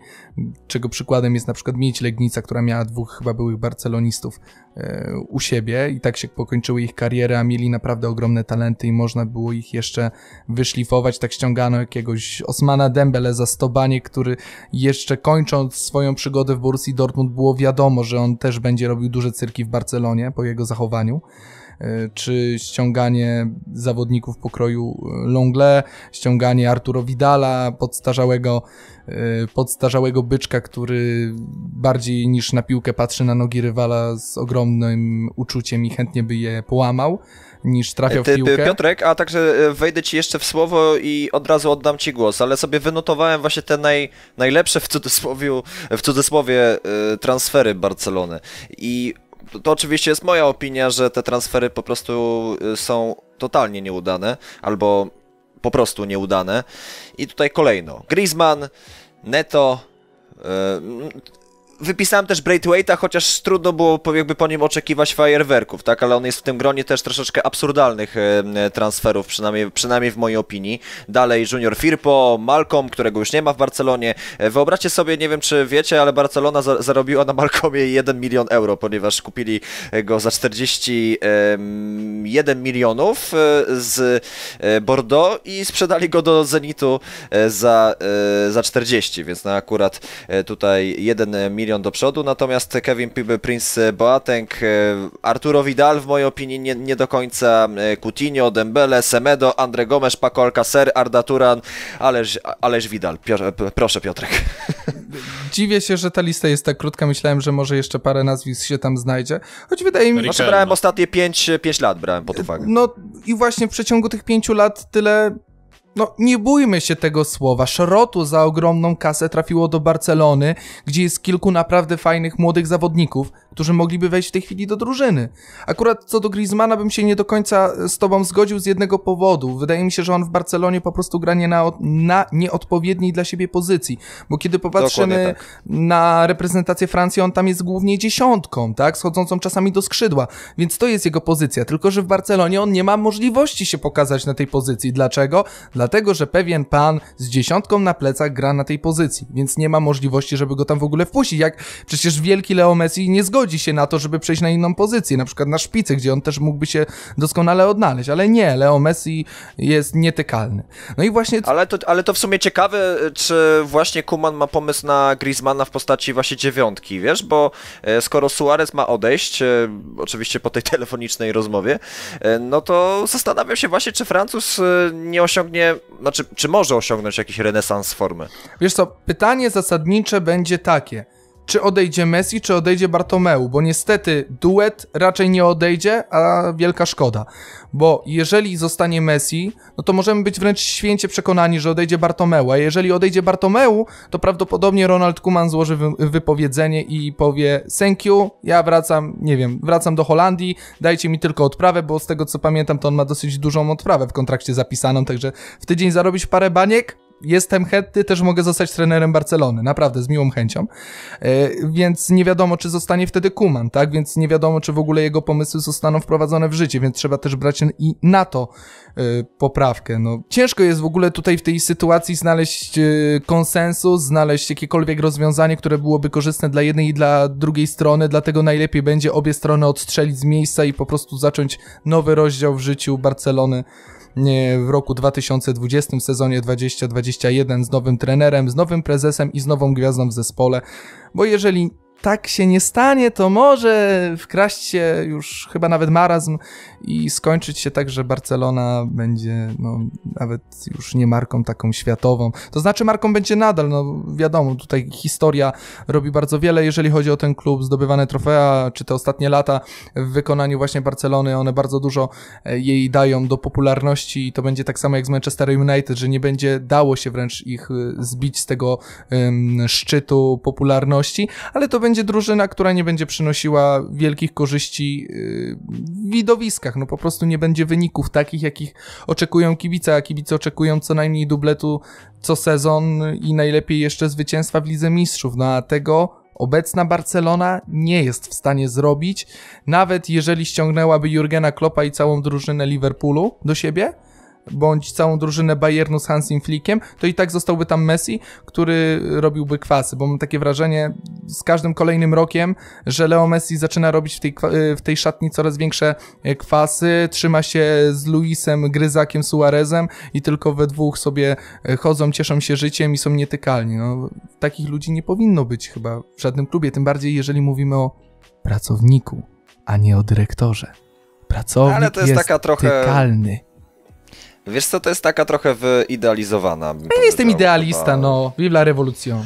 czego przykładem jest na przykład Mieć Legnica, która miała dwóch chyba byłych barcelonistów e, u siebie i tak się pokończyły ich kariery, a mieli naprawdę ogromne talenty i można było ich jeszcze wyszlifować, tak ściągano jakiegoś Osmana Dembele za stobanie, który jeszcze kończąc swoją przygodę w Borussii Dortmund było wiadomo, że on też będzie robił duże cyrki w Barcelonie po jego zachowaniu. E, czy ściąganie zawodników pokroju Longle, ściąganie Arturo Vidala, podstarzałego, e, podstarzałego byczka, który bardziej niż na piłkę patrzy na nogi rywala z ogromnym uczuciem i chętnie by je połamał niż trafiał w piłkę. Piotrek, a także e, wejdę ci jeszcze w słowo i od razu oddam ci głos, ale sobie wynotowałem właśnie te naj, najlepsze w cudzysłowie, w cudzysłowie e, transfery Barcelony i to oczywiście jest moja opinia, że te transfery po prostu e, są totalnie nieudane, albo po prostu nieudane. I tutaj kolejno. Griezmann, Neto, Wypisałem też Braithwaite'a, chociaż trudno było jakby po nim oczekiwać fajerwerków, tak? Ale on jest w tym gronie też troszeczkę absurdalnych e, transferów, przynajmniej, przynajmniej w mojej opinii. Dalej Junior Firpo, Malcolm, którego już nie ma w Barcelonie. E, wyobraźcie sobie, nie wiem czy wiecie, ale Barcelona za zarobiła na Malcolmie [laughs] 1 milion euro, ponieważ kupili go za 41 milionów e, z Bordeaux i sprzedali go do Zenitu za, za 40, więc no akurat tutaj 1 milion milion do przodu, natomiast Kevin Prince Boateng, e, Arturo Vidal w mojej opinii nie, nie do końca, e, Coutinho, Dembele, Semedo, Andre Gomes, Paco Alcacer, Arda Turan, ależ, ależ Vidal. Piotr, proszę Piotrek. [laughs] dziwię się, że ta lista jest tak krótka. Myślałem, że może jeszcze parę nazwisk się tam znajdzie. Choć wydaje mi się. Znaczy brałem ostatnie 5, 5 lat, brałem pod uwagę. No i właśnie w przeciągu tych pięciu lat tyle no nie bójmy się tego słowa. Szrotu za ogromną kasę trafiło do Barcelony, gdzie jest kilku naprawdę fajnych młodych zawodników, którzy mogliby wejść w tej chwili do drużyny. Akurat co do Griezmana bym się nie do końca z tobą zgodził z jednego powodu. Wydaje mi się, że on w Barcelonie po prostu gra nie na, na nieodpowiedniej dla siebie pozycji, bo kiedy popatrzymy tak. na reprezentację Francji, on tam jest głównie dziesiątką, tak, schodzącą czasami do skrzydła, więc to jest jego pozycja, tylko że w Barcelonie on nie ma możliwości się pokazać na tej pozycji. Dlaczego? Dlatego, że pewien pan z dziesiątką na plecach gra na tej pozycji, więc nie ma możliwości, żeby go tam w ogóle wpuścić. Jak przecież wielki Leo Messi nie zgodzi się na to, żeby przejść na inną pozycję, na przykład na szpicy, gdzie on też mógłby się doskonale odnaleźć, ale nie, Leo Messi jest nietykalny. No i właśnie... Ale to, ale to w sumie ciekawe, czy właśnie Kuman ma pomysł na Griezmana w postaci właśnie dziewiątki, wiesz, bo e, skoro Suarez ma odejść, e, oczywiście po tej [laughs] telefonicznej rozmowie, e, no to zastanawiam się właśnie, czy Francuz nie osiągnie znaczy, czy może osiągnąć jakiś renesans formy? Wiesz co, pytanie zasadnicze będzie takie. Czy odejdzie Messi, czy odejdzie Bartomeu? Bo niestety duet raczej nie odejdzie, a wielka szkoda bo jeżeli zostanie Messi, no to możemy być wręcz święcie przekonani, że odejdzie Bartomeu, a jeżeli odejdzie Bartomeu, to prawdopodobnie Ronald Koeman złoży wypowiedzenie i powie thank you, ja wracam, nie wiem, wracam do Holandii, dajcie mi tylko odprawę, bo z tego co pamiętam, to on ma dosyć dużą odprawę w kontrakcie zapisaną, także w tydzień zarobić parę baniek, jestem chętny, też mogę zostać trenerem Barcelony, naprawdę, z miłą chęcią. E, więc nie wiadomo, czy zostanie wtedy Kuman, tak? Więc nie wiadomo, czy w ogóle jego pomysły zostaną wprowadzone w życie, więc trzeba też brać i na to e, poprawkę. No, ciężko jest w ogóle tutaj w tej sytuacji znaleźć e, konsensus, znaleźć jakiekolwiek rozwiązanie, które byłoby korzystne dla jednej i dla drugiej strony, dlatego najlepiej będzie obie strony odstrzelić z miejsca i po prostu zacząć nowy rozdział w życiu Barcelony w roku 2020, w sezonie 2021 z nowym trenerem, z nowym prezesem i z nową gwiazdą w zespole. Bo jeżeli tak się nie stanie, to może wkraść się już chyba nawet marazm i skończyć się tak, że Barcelona będzie no, nawet już nie marką taką światową. To znaczy marką będzie nadal, no wiadomo, tutaj historia robi bardzo wiele, jeżeli chodzi o ten klub, zdobywane trofea, czy te ostatnie lata w wykonaniu właśnie Barcelony, one bardzo dużo e, jej dają do popularności i to będzie tak samo jak z Manchester United, że nie będzie dało się wręcz ich e, zbić z tego um, szczytu popularności, ale to będzie drużyna, która nie będzie przynosiła wielkich korzyści yy, w no po prostu nie będzie wyników takich, jakich oczekują kibice, a kibice oczekują co najmniej dubletu co sezon i najlepiej jeszcze zwycięstwa w Lidze Mistrzów, no a tego obecna Barcelona nie jest w stanie zrobić, nawet jeżeli ściągnęłaby Jurgena Kloppa i całą drużynę Liverpoolu do siebie, bądź całą drużynę Bayernu z Hansim Flickiem, to i tak zostałby tam Messi, który robiłby kwasy, bo mam takie wrażenie z każdym kolejnym rokiem, że Leo Messi zaczyna robić w tej, w tej szatni coraz większe e, kwasy, trzyma się z Luisem, Gryzakiem, Suarezem i tylko we dwóch sobie e, chodzą, cieszą się życiem i są nietykalni. No, takich ludzi nie powinno być chyba w żadnym klubie, tym bardziej jeżeli mówimy o pracowniku, a nie o dyrektorze. Pracownik Ale to jest, jest taka trochę... tykalny. Wiesz co, to jest taka trochę wyidealizowana. Ja jestem idealista, chyba. no. Viva Revolution.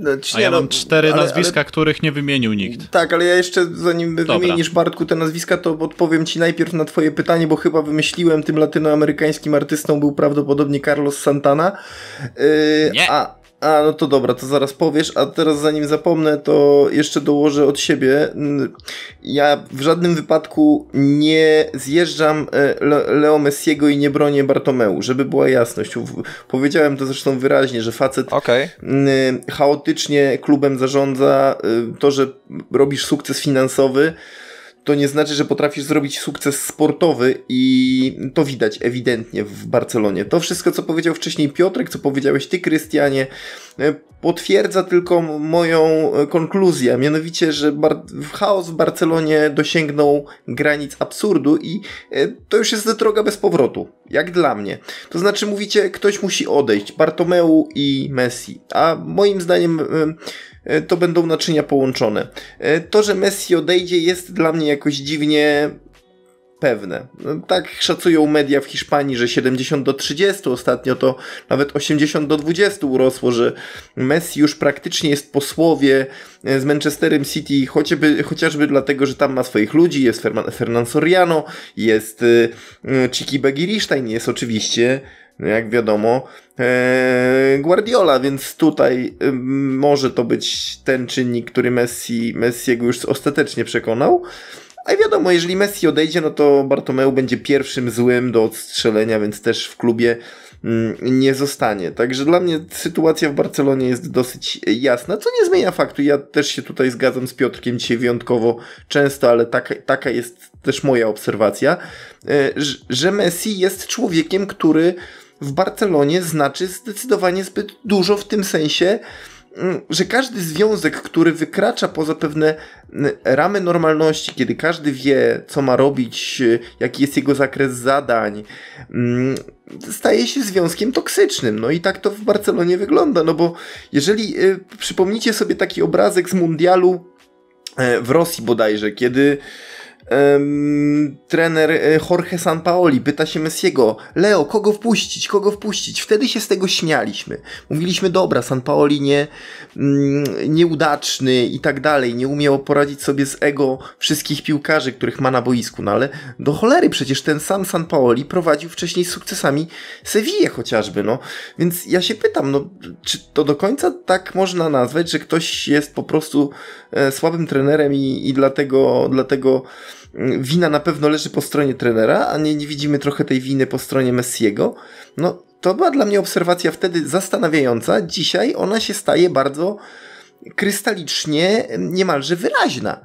Znaczy, A ja no, mam cztery ale, nazwiska, ale, których nie wymienił nikt. Tak, ale ja jeszcze zanim Dobra. wymienisz Bartku te nazwiska, to odpowiem ci najpierw na twoje pytanie, bo chyba wymyśliłem tym latynoamerykańskim artystą był prawdopodobnie Carlos Santana. Yy, nie. A, a, no to dobra, to zaraz powiesz, a teraz zanim zapomnę, to jeszcze dołożę od siebie. Ja w żadnym wypadku nie zjeżdżam e, Leo Messiego i nie bronię Bartomeu, żeby była jasność. Powiedziałem to zresztą wyraźnie, że facet okay. chaotycznie klubem zarządza, y, to, że robisz sukces finansowy, to nie znaczy, że potrafisz zrobić sukces sportowy i to widać ewidentnie w Barcelonie. To wszystko, co powiedział wcześniej Piotrek, co powiedziałeś ty, Krystianie, e, potwierdza tylko moją e, konkluzję, mianowicie, że chaos w Barcelonie dosięgnął granic absurdu i e, to już jest droga bez powrotu, jak dla mnie. To znaczy, mówicie, ktoś musi odejść, Bartomeu i Messi, a moim zdaniem E, to będą naczynia połączone. E, to, że Messi odejdzie jest dla mnie jakoś dziwnie pewne. No, tak szacują media w Hiszpanii, że 70 do 30, ostatnio to nawet 80 do 20 urosło, że Messi już praktycznie jest po słowie e, z Manchesterem City, chociażby, chociażby dlatego, że tam ma swoich ludzi, jest Fernan Soriano, jest e, Chiki Begirisztajn, jest oczywiście jak wiadomo, e, Guardiola, więc tutaj może to być ten czynnik, który Messi, Messiego już ostatecznie przekonał. A wiadomo, jeżeli Messi odejdzie, no to Bartomeu będzie pierwszym złym do odstrzelenia, więc też w klubie mm, nie zostanie. Także dla mnie sytuacja w Barcelonie jest dosyć jasna, co nie zmienia faktu. Ja też się tutaj zgadzam z Piotrkiem dzisiaj wyjątkowo często, ale taka, taka jest też moja obserwacja, e, że Messi jest człowiekiem, który w Barcelonie znaczy zdecydowanie zbyt dużo w tym sensie, mm, że każdy związek, który wykracza poza pewne mm, ramy normalności, kiedy każdy wie, co ma robić, jaki jest jego zakres zadań, mm, staje się związkiem toksycznym. No i tak to w Barcelonie wygląda, no bo jeżeli y, przypomnicie sobie taki obrazek z mundialu e, w Rosji bodajże, kiedy trener e, Jorge Sampaoli pyta się Messiego, Leo, kogo wpuścić, kogo wpuścić? Wtedy się z tego śmialiśmy. Mówiliśmy, dobra, Sampaoli nie, mm, nieudaczny i tak dalej, nie umiał poradzić sobie z ego wszystkich piłkarzy, których ma na boisku, no ale do cholery przecież ten sam Sampaoli prowadził wcześniej z sukcesami Sevillę chociażby, no. Więc ja się pytam, no, czy to do końca tak można nazwać, że ktoś jest po prostu słabym trenerem i, i dlatego, dlatego wina na pewno leży po stronie trenera, a nie, nie widzimy trochę tej winy po stronie Messiego, no to była dla mnie obserwacja wtedy zastanawiająca. Dzisiaj ona się staje bardzo krystalicznie, niemalże wyraźna.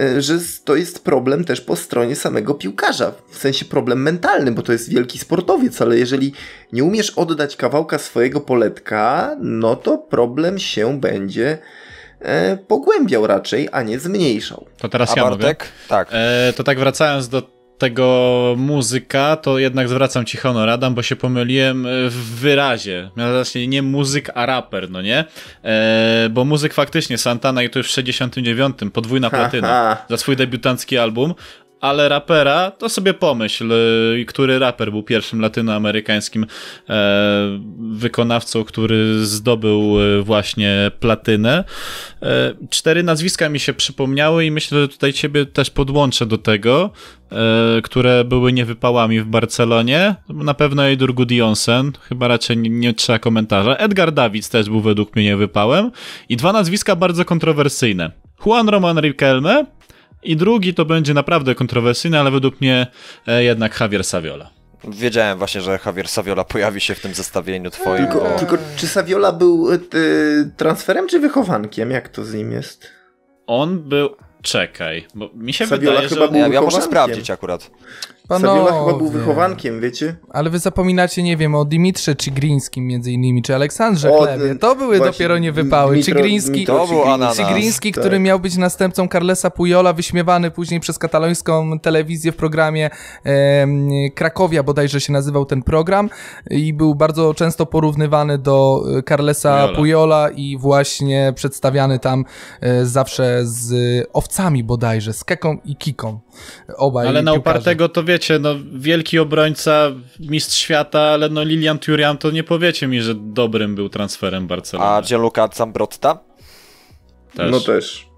E, że to jest problem też po stronie samego piłkarza, w sensie problem mentalny, bo to jest wielki sportowiec, ale jeżeli nie umiesz oddać kawałka swojego poletka, no to problem się będzie e, pogłębiał raczej, a nie zmniejszał. To teraz a ja Bartek? mogę. Tak. E, to tak wracając do tego muzyka, to jednak zwracam ci honor, Adam, bo się pomyliłem w wyrazie. Mianowicie nie muzyk, a raper, no nie? E, bo muzyk faktycznie, Santana i to już w 69, podwójna platyna za swój debiutancki album, ale rapera, to sobie pomyśl, y, który raper był pierwszym latynoamerykańskim e, wykonawcą, który zdobył y, właśnie platynę. E, cztery nazwiska mi się przypomniały i myślę, że tutaj ciebie też podłączę do tego, e, które były niewypałami w Barcelonie. Na pewno Eidur Gudjonsen, chyba raczej nie, nie trzeba komentarza. Edgar Davids też był według mnie niewypałem. I dwa nazwiska bardzo kontrowersyjne. Juan Roman Riquelme i drugi to będzie naprawdę kontrowersyjny, ale według mnie e, jednak Javier Saviola. Wiedziałem właśnie, że Javier Saviola pojawi się w tym zestawieniu twoim. Tylko, bo... tylko czy Saviola był y, transferem czy wychowankiem? Jak to z nim jest? On był... Czekaj, bo mi się Saviola wydaje, chyba że... był Ja, ja muszę sprawdzić akurat. Saviola chyba był Panowie. wychowankiem, wiecie? Ale wy zapominacie, nie wiem, o Dimitrze Czigrińskim między innymi, czy Aleksandrze O, Chlebie. To były właśnie, dopiero niewypały. Dmitro- Czigriński, Dmitro. Czigriński, Tak. który miał być następcą Carlesa Pujola, wyśmiewany później przez katalońską telewizję w programie em, Krakowia, bodajże się nazywał ten program i był bardzo często porównywany do e, Carlesa Pujola. Pujola i właśnie przedstawiany tam e, zawsze z owcami bodajże, z Keką i Kiką. Obaj Ale na piłkarze. upartego to wiecie, no wielki obrońca, mistrz świata, ale no Lilian Thuram to nie powiecie mi, że dobrym był transferem Barcelony. A Gianluca Zambrotta? też. No też.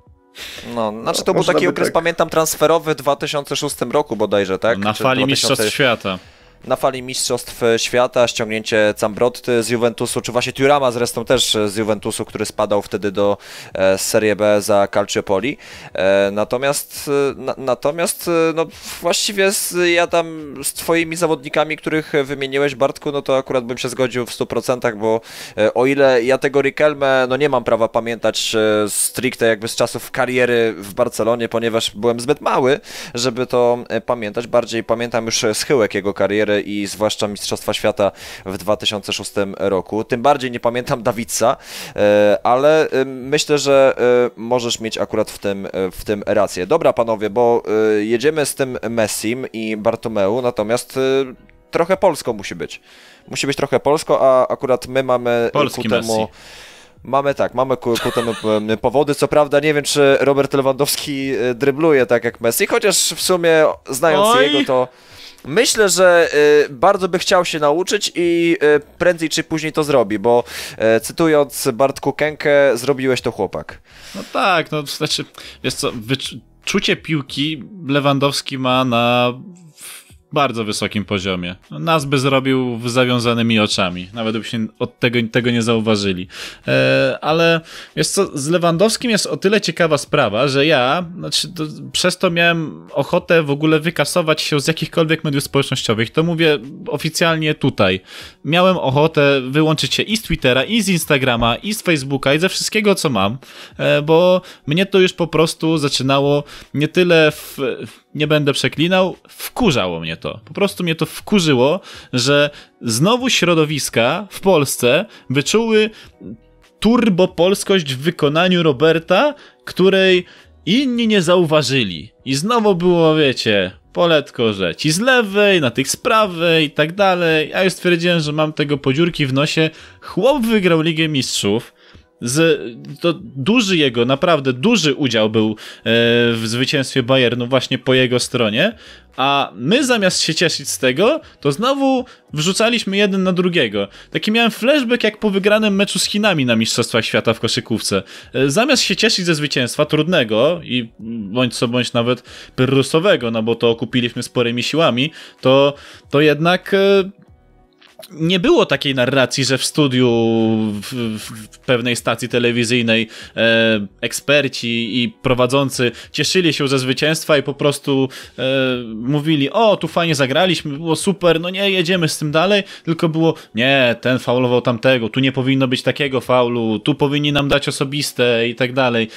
No, znaczy to był Można taki okres, tak. pamiętam, transferowy w 2006 roku bodajże, tak? Na Czy fali 2000 Mistrzostw Świata. Na fali Mistrzostw Świata, ściągnięcie Zambrotty z Juventusu, czy właśnie Turama zresztą też z Juventusu, który spadał wtedy do e, Serie B za Calciopoli. E, natomiast e, na, natomiast no, właściwie z, ja tam z twoimi zawodnikami, których wymieniłeś Bartku, no to akurat bym się zgodził w 100%, bo o ile ja tego Riquelme, no nie mam prawa pamiętać stricte jakby z czasów kariery w Barcelonie, ponieważ byłem zbyt mały, żeby to pamiętać. Bardziej pamiętam już schyłek jego kariery i zwłaszcza Mistrzostwa Świata w 2006 roku. Tym bardziej nie pamiętam Dawidsa, e, ale e, myślę, że e, możesz mieć akurat w tym, w tym rację. Dobra panowie, bo jedziemy z tym Messim i Bartomeu, natomiast trochę polsko musi być. Musi być trochę polsko, a akurat my mamy Polski ku temu... Messi. Mamy tak, mamy ku, ku temu powody. Co prawda nie wiem, czy Robert Lewandowski drybluje tak jak Messi, chociaż w sumie znając Oj. jego to myślę, że e, bardzo by chciał się nauczyć i e, prędzej czy później to zrobi, bo e, cytując Bartku Kenkę, zrobiłeś to chłopak. No tak, no znaczy, wiesz co, wyczucie piłki Lewandowski ma na bardzo wysokim poziomie. Nas by zrobił z zawiązanymi oczami. Nawet byśmy od tego, tego nie zauważyli. E, ale wiesz co, z Lewandowskim jest o tyle ciekawa sprawa, że ja znaczy, to, przez to miałem ochotę w ogóle wykasować się z jakichkolwiek mediów społecznościowych. To mówię oficjalnie tutaj. Miałem ochotę wyłączyć się i z Twittera, i z Instagrama, i z Facebooka, i ze wszystkiego, co mam, e, bo mnie to już po prostu zaczynało nie tyle w nie będę przeklinał, wkurzało mnie to. Po prostu mnie to wkurzyło, że znowu środowiska w Polsce wyczuły turbopolskość w wykonaniu Roberta, której inni nie zauważyli. I znowu było, wiecie, poletko, że ci z lewej, na tych z prawej i tak dalej. Ja już stwierdziłem, że mam tego podziurki w nosie. Chłop wygrał Ligę Mistrzów z, to duży jego, naprawdę duży udział był e, w zwycięstwie Bayernu właśnie po jego stronie, a my zamiast się cieszyć z tego, to znowu wrzucaliśmy jeden na drugiego. Taki miałem flashback jak po wygranym meczu z Chinami na Mistrzostwach Świata w koszykówce. E, zamiast się cieszyć ze zwycięstwa trudnego i bądź co bądź nawet pyrrusowego, no bo to okupiliśmy sporymi siłami, to, to jednak e, nie było takiej narracji, że w studiu w, w pewnej stacji telewizyjnej e, eksperci i prowadzący cieszyli się ze zwycięstwa i po prostu e, mówili, o, tu fajnie zagraliśmy, było super, no nie, jedziemy z tym dalej, tylko było, nie, ten faulował tamtego, tu nie powinno być takiego faulu, tu powinni nam dać osobiste i tak dalej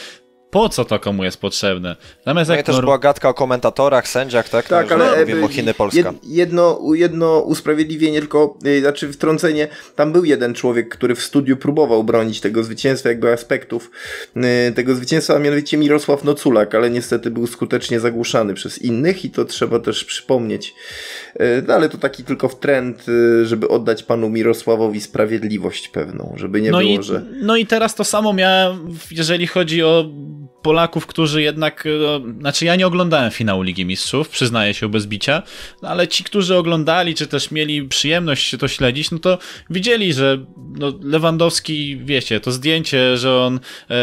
po co to komu jest potrzebne? Zamiast no jak też była gadka o komentatorach, sędziach, tak? Tak, no, ale mówimy o Chiny Polska. Jedno, jedno usprawiedliwienie, tylko, y, znaczy wtrącenie, tam był jeden człowiek, który w studiu próbował bronić tego zwycięstwa, jakby aspektów y, tego zwycięstwa, a mianowicie Mirosław Noculak, ale niestety był skutecznie zagłuszany przez innych i to trzeba też przypomnieć. No ale to taki tylko w trend, żeby oddać panu Mirosławowi sprawiedliwość pewną, żeby nie no było, i, że... No i teraz to samo miałem, jeżeli chodzi o Polaków, którzy jednak, no, znaczy ja nie oglądałem finału Ligi Mistrzów, przyznaję się bez bicia, no, ale ci, którzy oglądali, czy też mieli przyjemność to śledzić, no to widzieli, że no, Lewandowski, wiecie, to zdjęcie, że on e,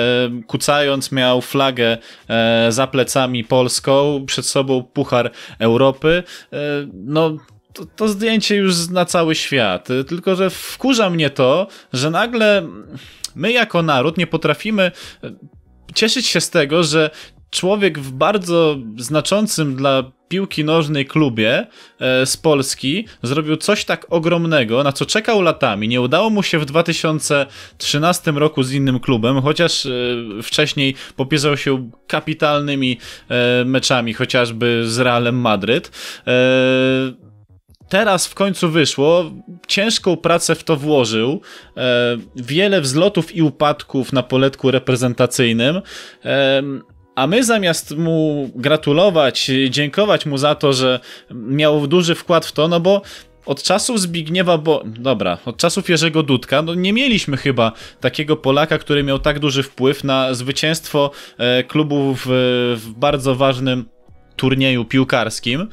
kucając miał flagę e, za plecami polską, przed sobą Puchar Europy, e, no to, to, zdjęcie już na cały świat. Tylko, że wkurza mnie to, że nagle my jako naród nie potrafimy cieszyć się z tego, że człowiek w bardzo znaczącym dla piłki nożnej klubie e, z Polski zrobił coś tak ogromnego, na co czekał latami. Nie udało mu się w 2013 roku z innym klubem, chociaż e, wcześniej popierał się kapitalnymi e, meczami, chociażby z Realem Madryt. Teraz w końcu wyszło, ciężką pracę w to włożył, e, wiele wzlotów i upadków na poletku reprezentacyjnym. E, a my zamiast mu gratulować, dziękować mu za to, że miał duży wkład w to, no bo od czasów Zbigniewa, bo dobra, od czasów Jerzego Dudka, no nie mieliśmy chyba takiego Polaka, który miał tak duży wpływ na zwycięstwo e, klubu w, w bardzo ważnym turnieju piłkarskim, e,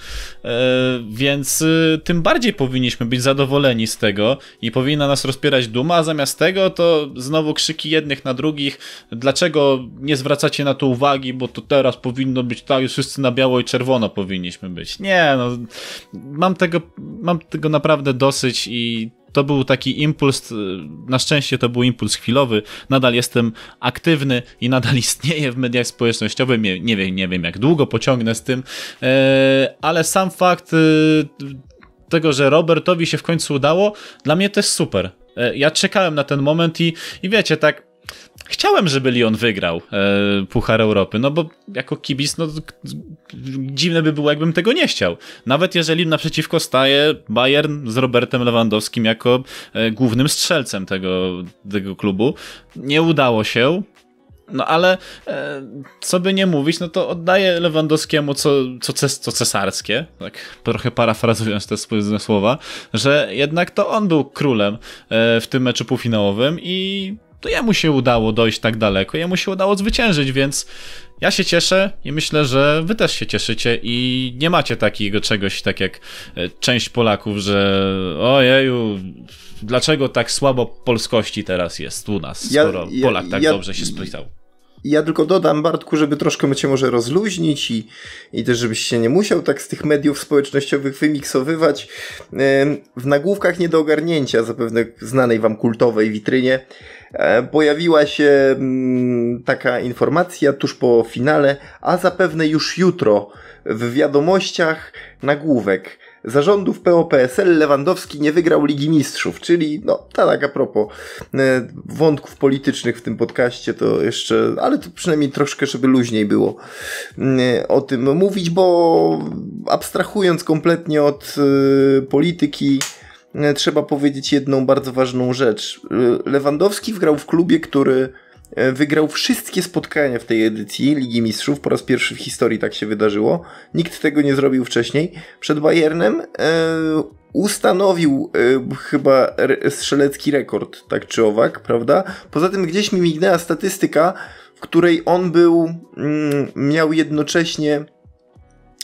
więc e, tym bardziej powinniśmy być zadowoleni z tego i powinna nas rozpierać duma, a zamiast tego to znowu krzyki jednych na drugich, dlaczego nie zwracacie na to uwagi, bo to teraz powinno być tak, już wszyscy na biało i czerwono powinniśmy być. Nie, no, mam tego, mam tego naprawdę dosyć i to był taki impuls, na szczęście to był impuls chwilowy, nadal jestem aktywny i nadal [laughs] istnieję w mediach społecznościowych, nie, wiem, nie wiem jak długo pociągnę z tym, e, ale sam fakt e, tego, że Robertowi się w końcu udało, dla mnie to jest super. E, ja czekałem na ten moment i, i wiecie, tak Chciałem, żeby Lyon wygrał e, Puchar Europy, no bo jako kibic, no dziwne by było, jakbym tego nie chciał. Nawet jeżeli naprzeciwko staje Bayern z Robertem Lewandowskim jako e, głównym strzelcem tego, tego klubu. Nie udało się, no ale e, co by nie mówić, no to oddaję Lewandowskiemu co, co, ces, co cesarskie, tak trochę parafrazując te słowa, że jednak to on był królem e, w tym meczu półfinałowym i to jemu się udało dojść tak daleko, jemu się udało zwyciężyć, więc ja się cieszę i myślę, że wy też się cieszycie i nie macie takiego czegoś, tak jak e, część Polaków, że ojeju, dlaczego tak słabo polskości teraz jest u nas, skoro ja, ja, Polak tak ja, dobrze się spisał. Ja tylko dodam, Bartku, żeby troszkę cię może rozluźnić i, i też żebyś się nie musiał tak z tych mediów społecznościowych wymiksowywać. W nagłówkach nie do ogarnięcia, zapewne znanej wam kultowej witrynie, pojawiła się mm, taka informacja tuż po finale, a zapewne już jutro w wiadomościach nagłówek. Zarządów PO-PSL Lewandowski nie wygrał Ligi Mistrzów, czyli no tak a propos e, wątków politycznych w tym podcaście to jeszcze, ale to przynajmniej troszkę, żeby luźniej było e, o tym mówić, bo abstrahując kompletnie od e, polityki trzeba powiedzieć jedną bardzo ważną rzecz. Lewandowski wgrał w klubie, który E, wygrał wszystkie spotkania w tej edycji Ligi Mistrzów. Po raz pierwszy w historii tak się wydarzyło. Nikt tego nie zrobił wcześniej. Przed Bayernem e, ustanowił e, chyba strzelecki rekord, tak czy owak, prawda? Poza tym gdzieś mi mignęła statystyka, w której on był, mm, miał jednocześnie,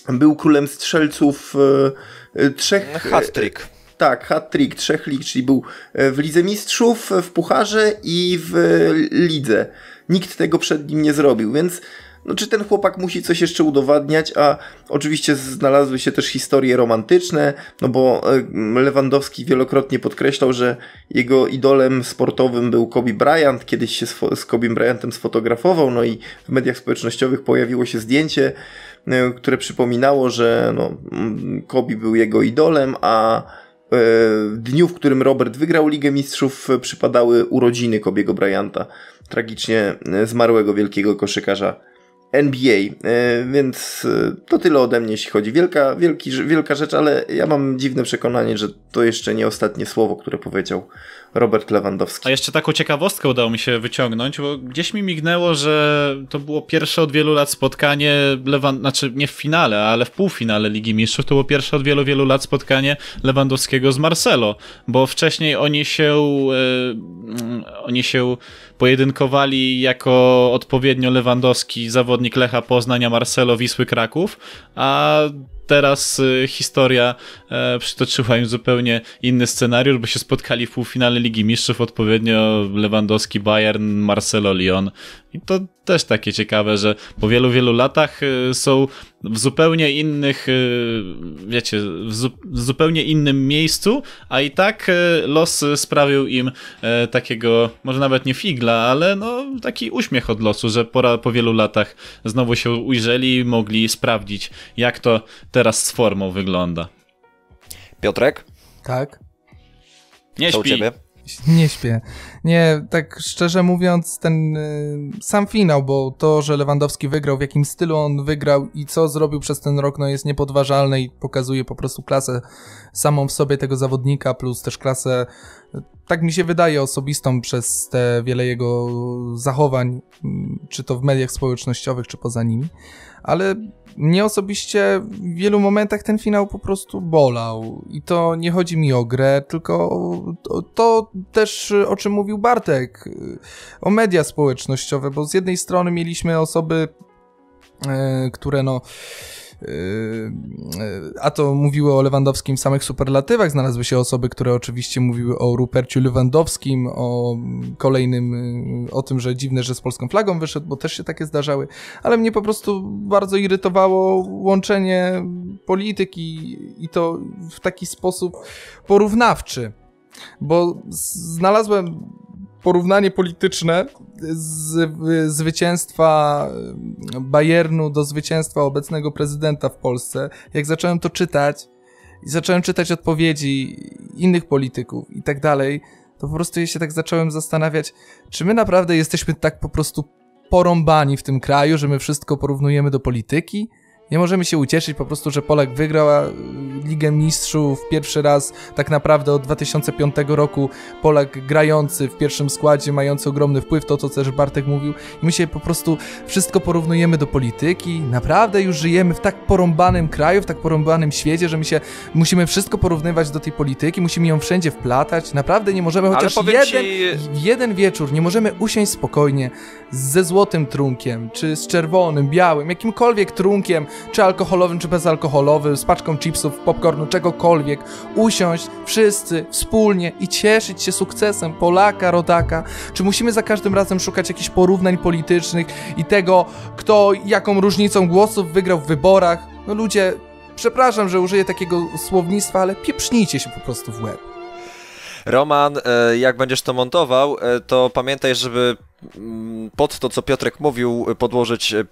był królem strzelców e, trzech... Hat-trick. Tak, hat-trick, trzech lig, czyli był e, w Lidze Mistrzów, w Pucharze i w Lidze. Nikt tego przed nim nie zrobił, więc no czy ten chłopak musi coś jeszcze udowadniać, a oczywiście znalazły się też historie romantyczne, no bo e, Lewandowski wielokrotnie podkreślał, że jego idolem sportowym był Kobe Bryant, kiedyś się z Kobe Bryantem sfotografował, no i w mediach społecznościowych pojawiło się zdjęcie, e, które przypominało, że no, Kobe był jego idolem, a w dniu, w którym Robert wygrał Ligę Mistrzów, przypadały urodziny Kobiego Bryanta, tragicznie zmarłego wielkiego koszykarza NBA, e, więc e, to tyle ode mnie, jeśli chodzi. Wielka, wielki, wielka rzecz, ale ja mam dziwne przekonanie, że to jeszcze nie ostatnie słowo, które powiedział Robert Lewandowski. A jeszcze taką ciekawostkę udało mi się wyciągnąć, bo gdzieś mi mignęło, że to było pierwsze od wielu lat spotkanie, Lewand... znaczy nie w finale, ale w półfinale Ligi Mistrzów, to było pierwsze od wielu, wielu lat spotkanie Lewandowskiego z Marcelo, bo wcześniej oni się, yy, oni się pojedynkowali jako odpowiednio Lewandowski, zawodnik Lecha Poznania, Marcelo Wisły Kraków, a teraz y, historia e, przytoczyła im zupełnie inny scenariusz, bo się spotkali w półfinale Ligi Mistrzów odpowiednio Lewandowski, Bayern, Marcelo, Lyon. I to też takie ciekawe, że po wielu, wielu latach y, są w zupełnie innych, y, wiecie, w, zu w zupełnie innym miejscu, a i tak los sprawił im e, takiego, może nawet nie figla, ale no taki uśmiech od losu, że po, po wielu latach znowu się ujrzeli i mogli sprawdzić, jak to teraz z formą wygląda. Piotrek? Tak. Nie Co śpi. u ciebie? Nie śpię. Nie, tak szczerze mówiąc, ten y, sam finał, bo to, że Lewandowski wygrał, w jakim stylu on wygrał i co zrobił przez ten rok, no jest niepodważalne i pokazuje po prostu klasę samą w sobie tego zawodnika, plus też klasę, tak mi się wydaje, osobistą przez te wiele jego zachowań, mm, czy to w mediach społecznościowych, czy poza nimi. Ale mnie osobiście w wielu momentach ten finał po prostu bolał. I to nie chodzi mi o grę, tylko to, to, też o czym mówił Bartek, o media społecznościowe, bo z jednej strony mieliśmy osoby, e, które no a to mówiły o Lewandowskim w samych superlatywach, znalazły się osoby, które oczywiście mówiły o Ruperciu Lewandowskim, o kolejnym, yy, o tym, że dziwne, że z polską flagą wyszedł, bo też się takie zdarzały, ale mnie po prostu bardzo irytowało łączenie polityki i to w taki sposób porównawczy, bo znalazłem porównanie polityczne z, zwycięstwa Bayernu do zwycięstwa obecnego prezydenta w Polsce, jak zacząłem to czytać i zacząłem czytać odpowiedzi innych polityków i tak dalej, to po prostu ja się tak zacząłem zastanawiać, czy my naprawdę jesteśmy tak po prostu porąbani w tym kraju, że my wszystko porównujemy do polityki? Nie możemy się ucieszyć po prostu, że Polak wygrał, a Ligę Mistrzów, pierwszy raz tak naprawdę od 2005 roku Polak grający w pierwszym składzie, mający ogromny wpływ, to co też Bartek mówił. My się po prostu wszystko porównujemy do polityki. Naprawdę już żyjemy w tak porąbanym kraju, w tak porąbanym świecie, że my się musimy wszystko porównywać do tej polityki, musimy ją wszędzie wplatać. Naprawdę nie możemy chociaż jeden, ci- jeden wieczór, nie możemy usiąść spokojnie ze złotym trunkiem, czy z czerwonym, białym, jakimkolwiek trunkiem, czy alkoholowym, czy bezalkoholowym, z paczką chipsów, popcornu, czegokolwiek, usiąść wszyscy wspólnie i cieszyć się sukcesem Polaka, rodaka, czy musimy za każdym razem szukać jakichś porównań politycznych i tego, kto jaką różnicą głosów wygrał w wyborach? No ludzie, przepraszam, że użyję takiego słownictwa, ale pieprznijcie się po prostu w łeb. Roman, e, jak będziesz to montował, e, to pamiętaj, żeby mm, pod to, co Piotrek mówił, podłożyć e,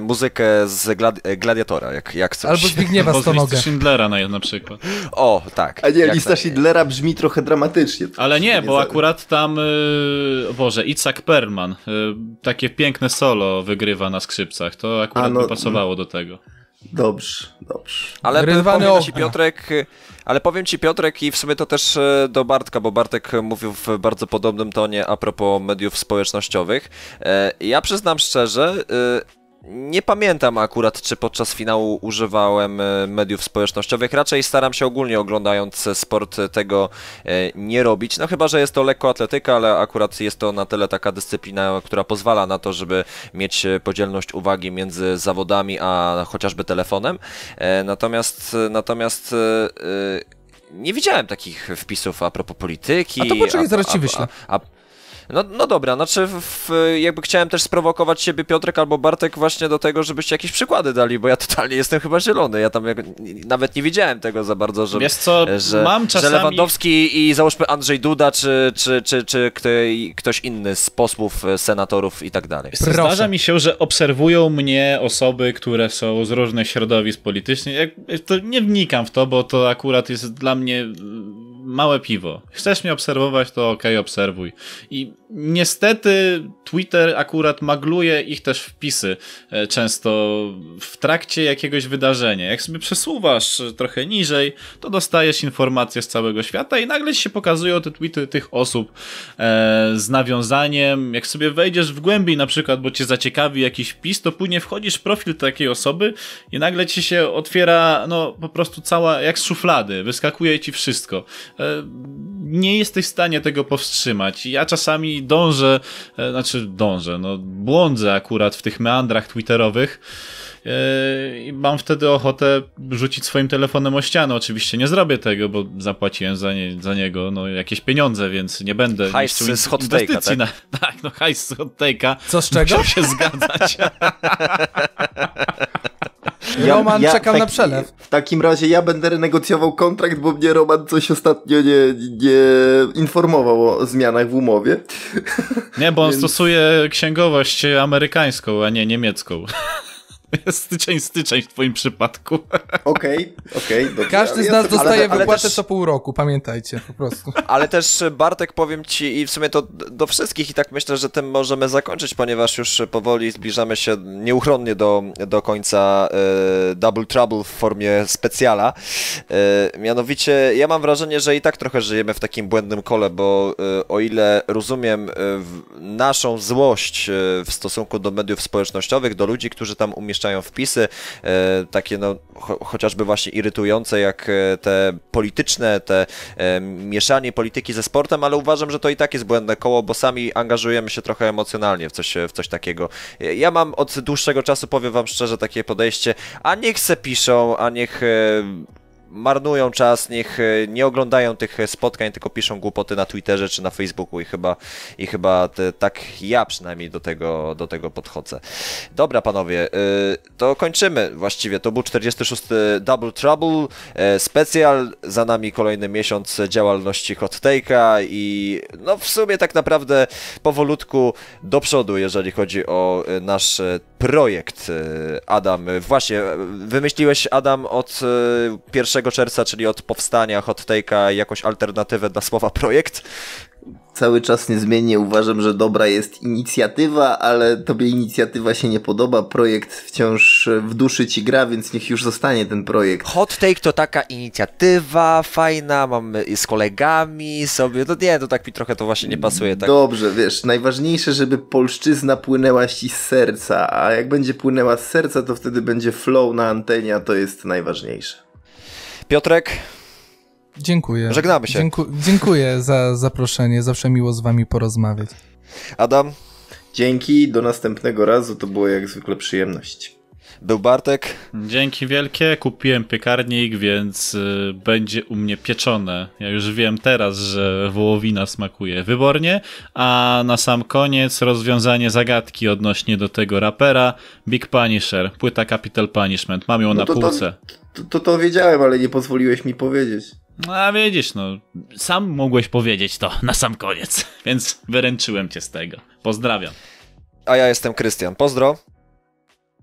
muzykę z gladi- Gladiatora, jak, jak coś. Albo Zbigniewa Albo z Stonogę. listy Schindlera na, na przykład. O, tak. A nie, lista Schindlera brzmi trochę dramatycznie. Ale nie, bo za- akurat tam, y, Boże, Itzhak Perlman, y, takie piękne solo wygrywa na skrzypcach. To akurat A, no- by pasowało do tego. Dobrze, dobrze. Ale Rywany powiem ci. Piotrek, ale powiem ci Piotrek i w sumie to też e, do Bartka, bo Bartek mówił w bardzo podobnym tonie a propos mediów społecznościowych. E, Ja przyznam szczerze, e, nie pamiętam akurat, czy podczas finału używałem e, mediów społecznościowych. Raczej staram się ogólnie oglądając sport e, tego e, nie robić. No chyba, że jest to lekkoatletyka, ale akurat jest to na tyle taka dyscyplina, która pozwala na to, żeby mieć e, podzielność uwagi między zawodami a chociażby telefonem. E, Natomiast natomiast e, e, nie widziałem takich wpisów a propos polityki. A to poczekaj, zaraz ci a- wyślę. A, a, no, no dobra, znaczy w, w, jakby chciałem też sprowokować ciebie Piotrek albo Bartek właśnie do tego, żebyście jakieś przykłady dali, bo ja totalnie jestem chyba zielony. Ja tam jak, nawet nie widziałem tego za bardzo, że, Wiesz co, że, mam że czasami... Lewandowski i załóżmy Andrzej Duda, czy, czy, czy, czy kto, ktoś inny z posłów, e, senatorów i tak dalej. Proszę. Zdarza mi się, że obserwują mnie osoby, które są z różnych środowisk politycznych. Jak, to nie wnikam w to, bo to akurat jest dla mnie mm, małe piwo. Chcesz mnie obserwować, to okej, obserwuj. I niestety Twitter akurat magluje ich też wpisy e, często w trakcie jakiegoś wydarzenia. Jak sobie przesuwasz trochę niżej, to dostajesz informacje z całego świata i nagle ci się pokazują te tweety tych osób e, z nawiązaniem. Jak sobie wejdziesz w głębiej na przykład, bo cię zaciekawi jakiś wpis, to później wchodzisz w profil takiej osoby i nagle ci się otwiera no po prostu cała, jak z szuflady, wyskakuje ci wszystko. E, nie jesteś w stanie tego powstrzymać. Ja czasami dążę, e, znaczy dążę, no błądzę akurat w tych meandrach twitterowych e, i mam wtedy ochotę rzucić swoim telefonem o ścianę. Oczywiście nie zrobię tego, bo zapłaciłem za, nie, za niego no, jakieś pieniądze, więc nie będę Hajs niszczył z hot take'a, inwestycji tak? Na, [laughs] tak, no hajs z hot take'a. Co z czego? Musiał się zgadzać. [laughs] Roman, czekam na taki- przelew. W takim razie ja będę renegocjował kontrakt, bo mnie Roman coś ostatnio nie, nie informował o zmianach w umowie. Nie, bo on [laughs] Więc- stosuje księgowość amerykańską, a nie niemiecką. [laughs] Jest [laughs] styczeń, styczeń w twoim przypadku. Okej, okej. dobrze. Każdy z nas dostaje ale wypłatę też- co pół roku, pamiętajcie, po prostu. [laughs] Ale też e, Bartek powiem ci i w sumie to do wszystkich i tak myślę, że tym możemy zakończyć, ponieważ już powoli zbliżamy się nieuchronnie do, do końca e, Double Trouble w formie specjala. E, mianowicie ja mam wrażenie, że i tak trochę żyjemy w takim błędnym kole, bo e, o ile rozumiem e, naszą złość e, w stosunku do mediów społecznościowych, do ludzi, którzy tam umieszczają wpisy, e, takie no cho, chociażby właśnie irytujące jak e, te polityczne, te e, mieszanie polityki ze sportem, ale uważam, że to i tak jest błędne koło, bo sami angażujemy się trochę emocjonalnie w coś, w coś takiego. Ja mam od dłuższego czasu, powiem wam szczerze, takie podejście, a niech se piszą, a niech marnują czas, niech e, nie oglądają tych spotkań, tylko piszą głupoty na Twitterze czy na Facebooku i chyba, i chyba te, tak ja przynajmniej do tego, do tego podchodzę. Dobra panowie, y, to kończymy właściwie. To był 46 Double Trouble e, specjal, za nami kolejny miesiąc działalności Hot Take'a i no w sumie tak naprawdę powolutku do przodu, jeżeli chodzi o e, nasz e, projekt. E, Adam, e, właśnie, e, wymyśliłeś Adam od e, 1 czerwca, czyli od powstania Hot Take'a jakąś alternatywę dla słowa projekt? cały czas niezmiennie uważam, że dobra jest inicjatywa, ale tobie inicjatywa się nie podoba, projekt wciąż w duszy ci gra, więc niech już zostanie ten projekt. Hot Take to taka inicjatywa fajna, mamy z kolegami sobie, to nie, to tak mi trochę to właśnie nie pasuje. Tak. Dobrze, wiesz, najważniejsze, żeby polszczyzna płynęła ci z serca, a jak będzie płynęła z serca, to wtedy będzie flow na antenie, a to jest najważniejsze. Piotrek, Dziękuję. Żegnamy się. Dzięku dziękuję za zaproszenie, zawsze miło z wami porozmawiać. Adam, Dzięki, do następnego razu, to było jak zwykle przyjemność. Był Bartek. Dzięki wielkie, kupiłem piekarnik, więc y, będzie u mnie pieczone. Ja już wiem teraz, że wołowina smakuje wybornie, a na sam koniec rozwiązanie zagadki odnośnie do tego rapera Big Punisher, płyta Capital Punishment. Mam ją No na to- półce. To, to, to wiedziałem, ale nie pozwoliłeś mi powiedzieć. A wiedzisz, no, sam mogłeś powiedzieć to na sam koniec, [laughs] więc wyręczyłem cię z tego. Pozdrawiam. A ja jestem Krystian. Pozdro.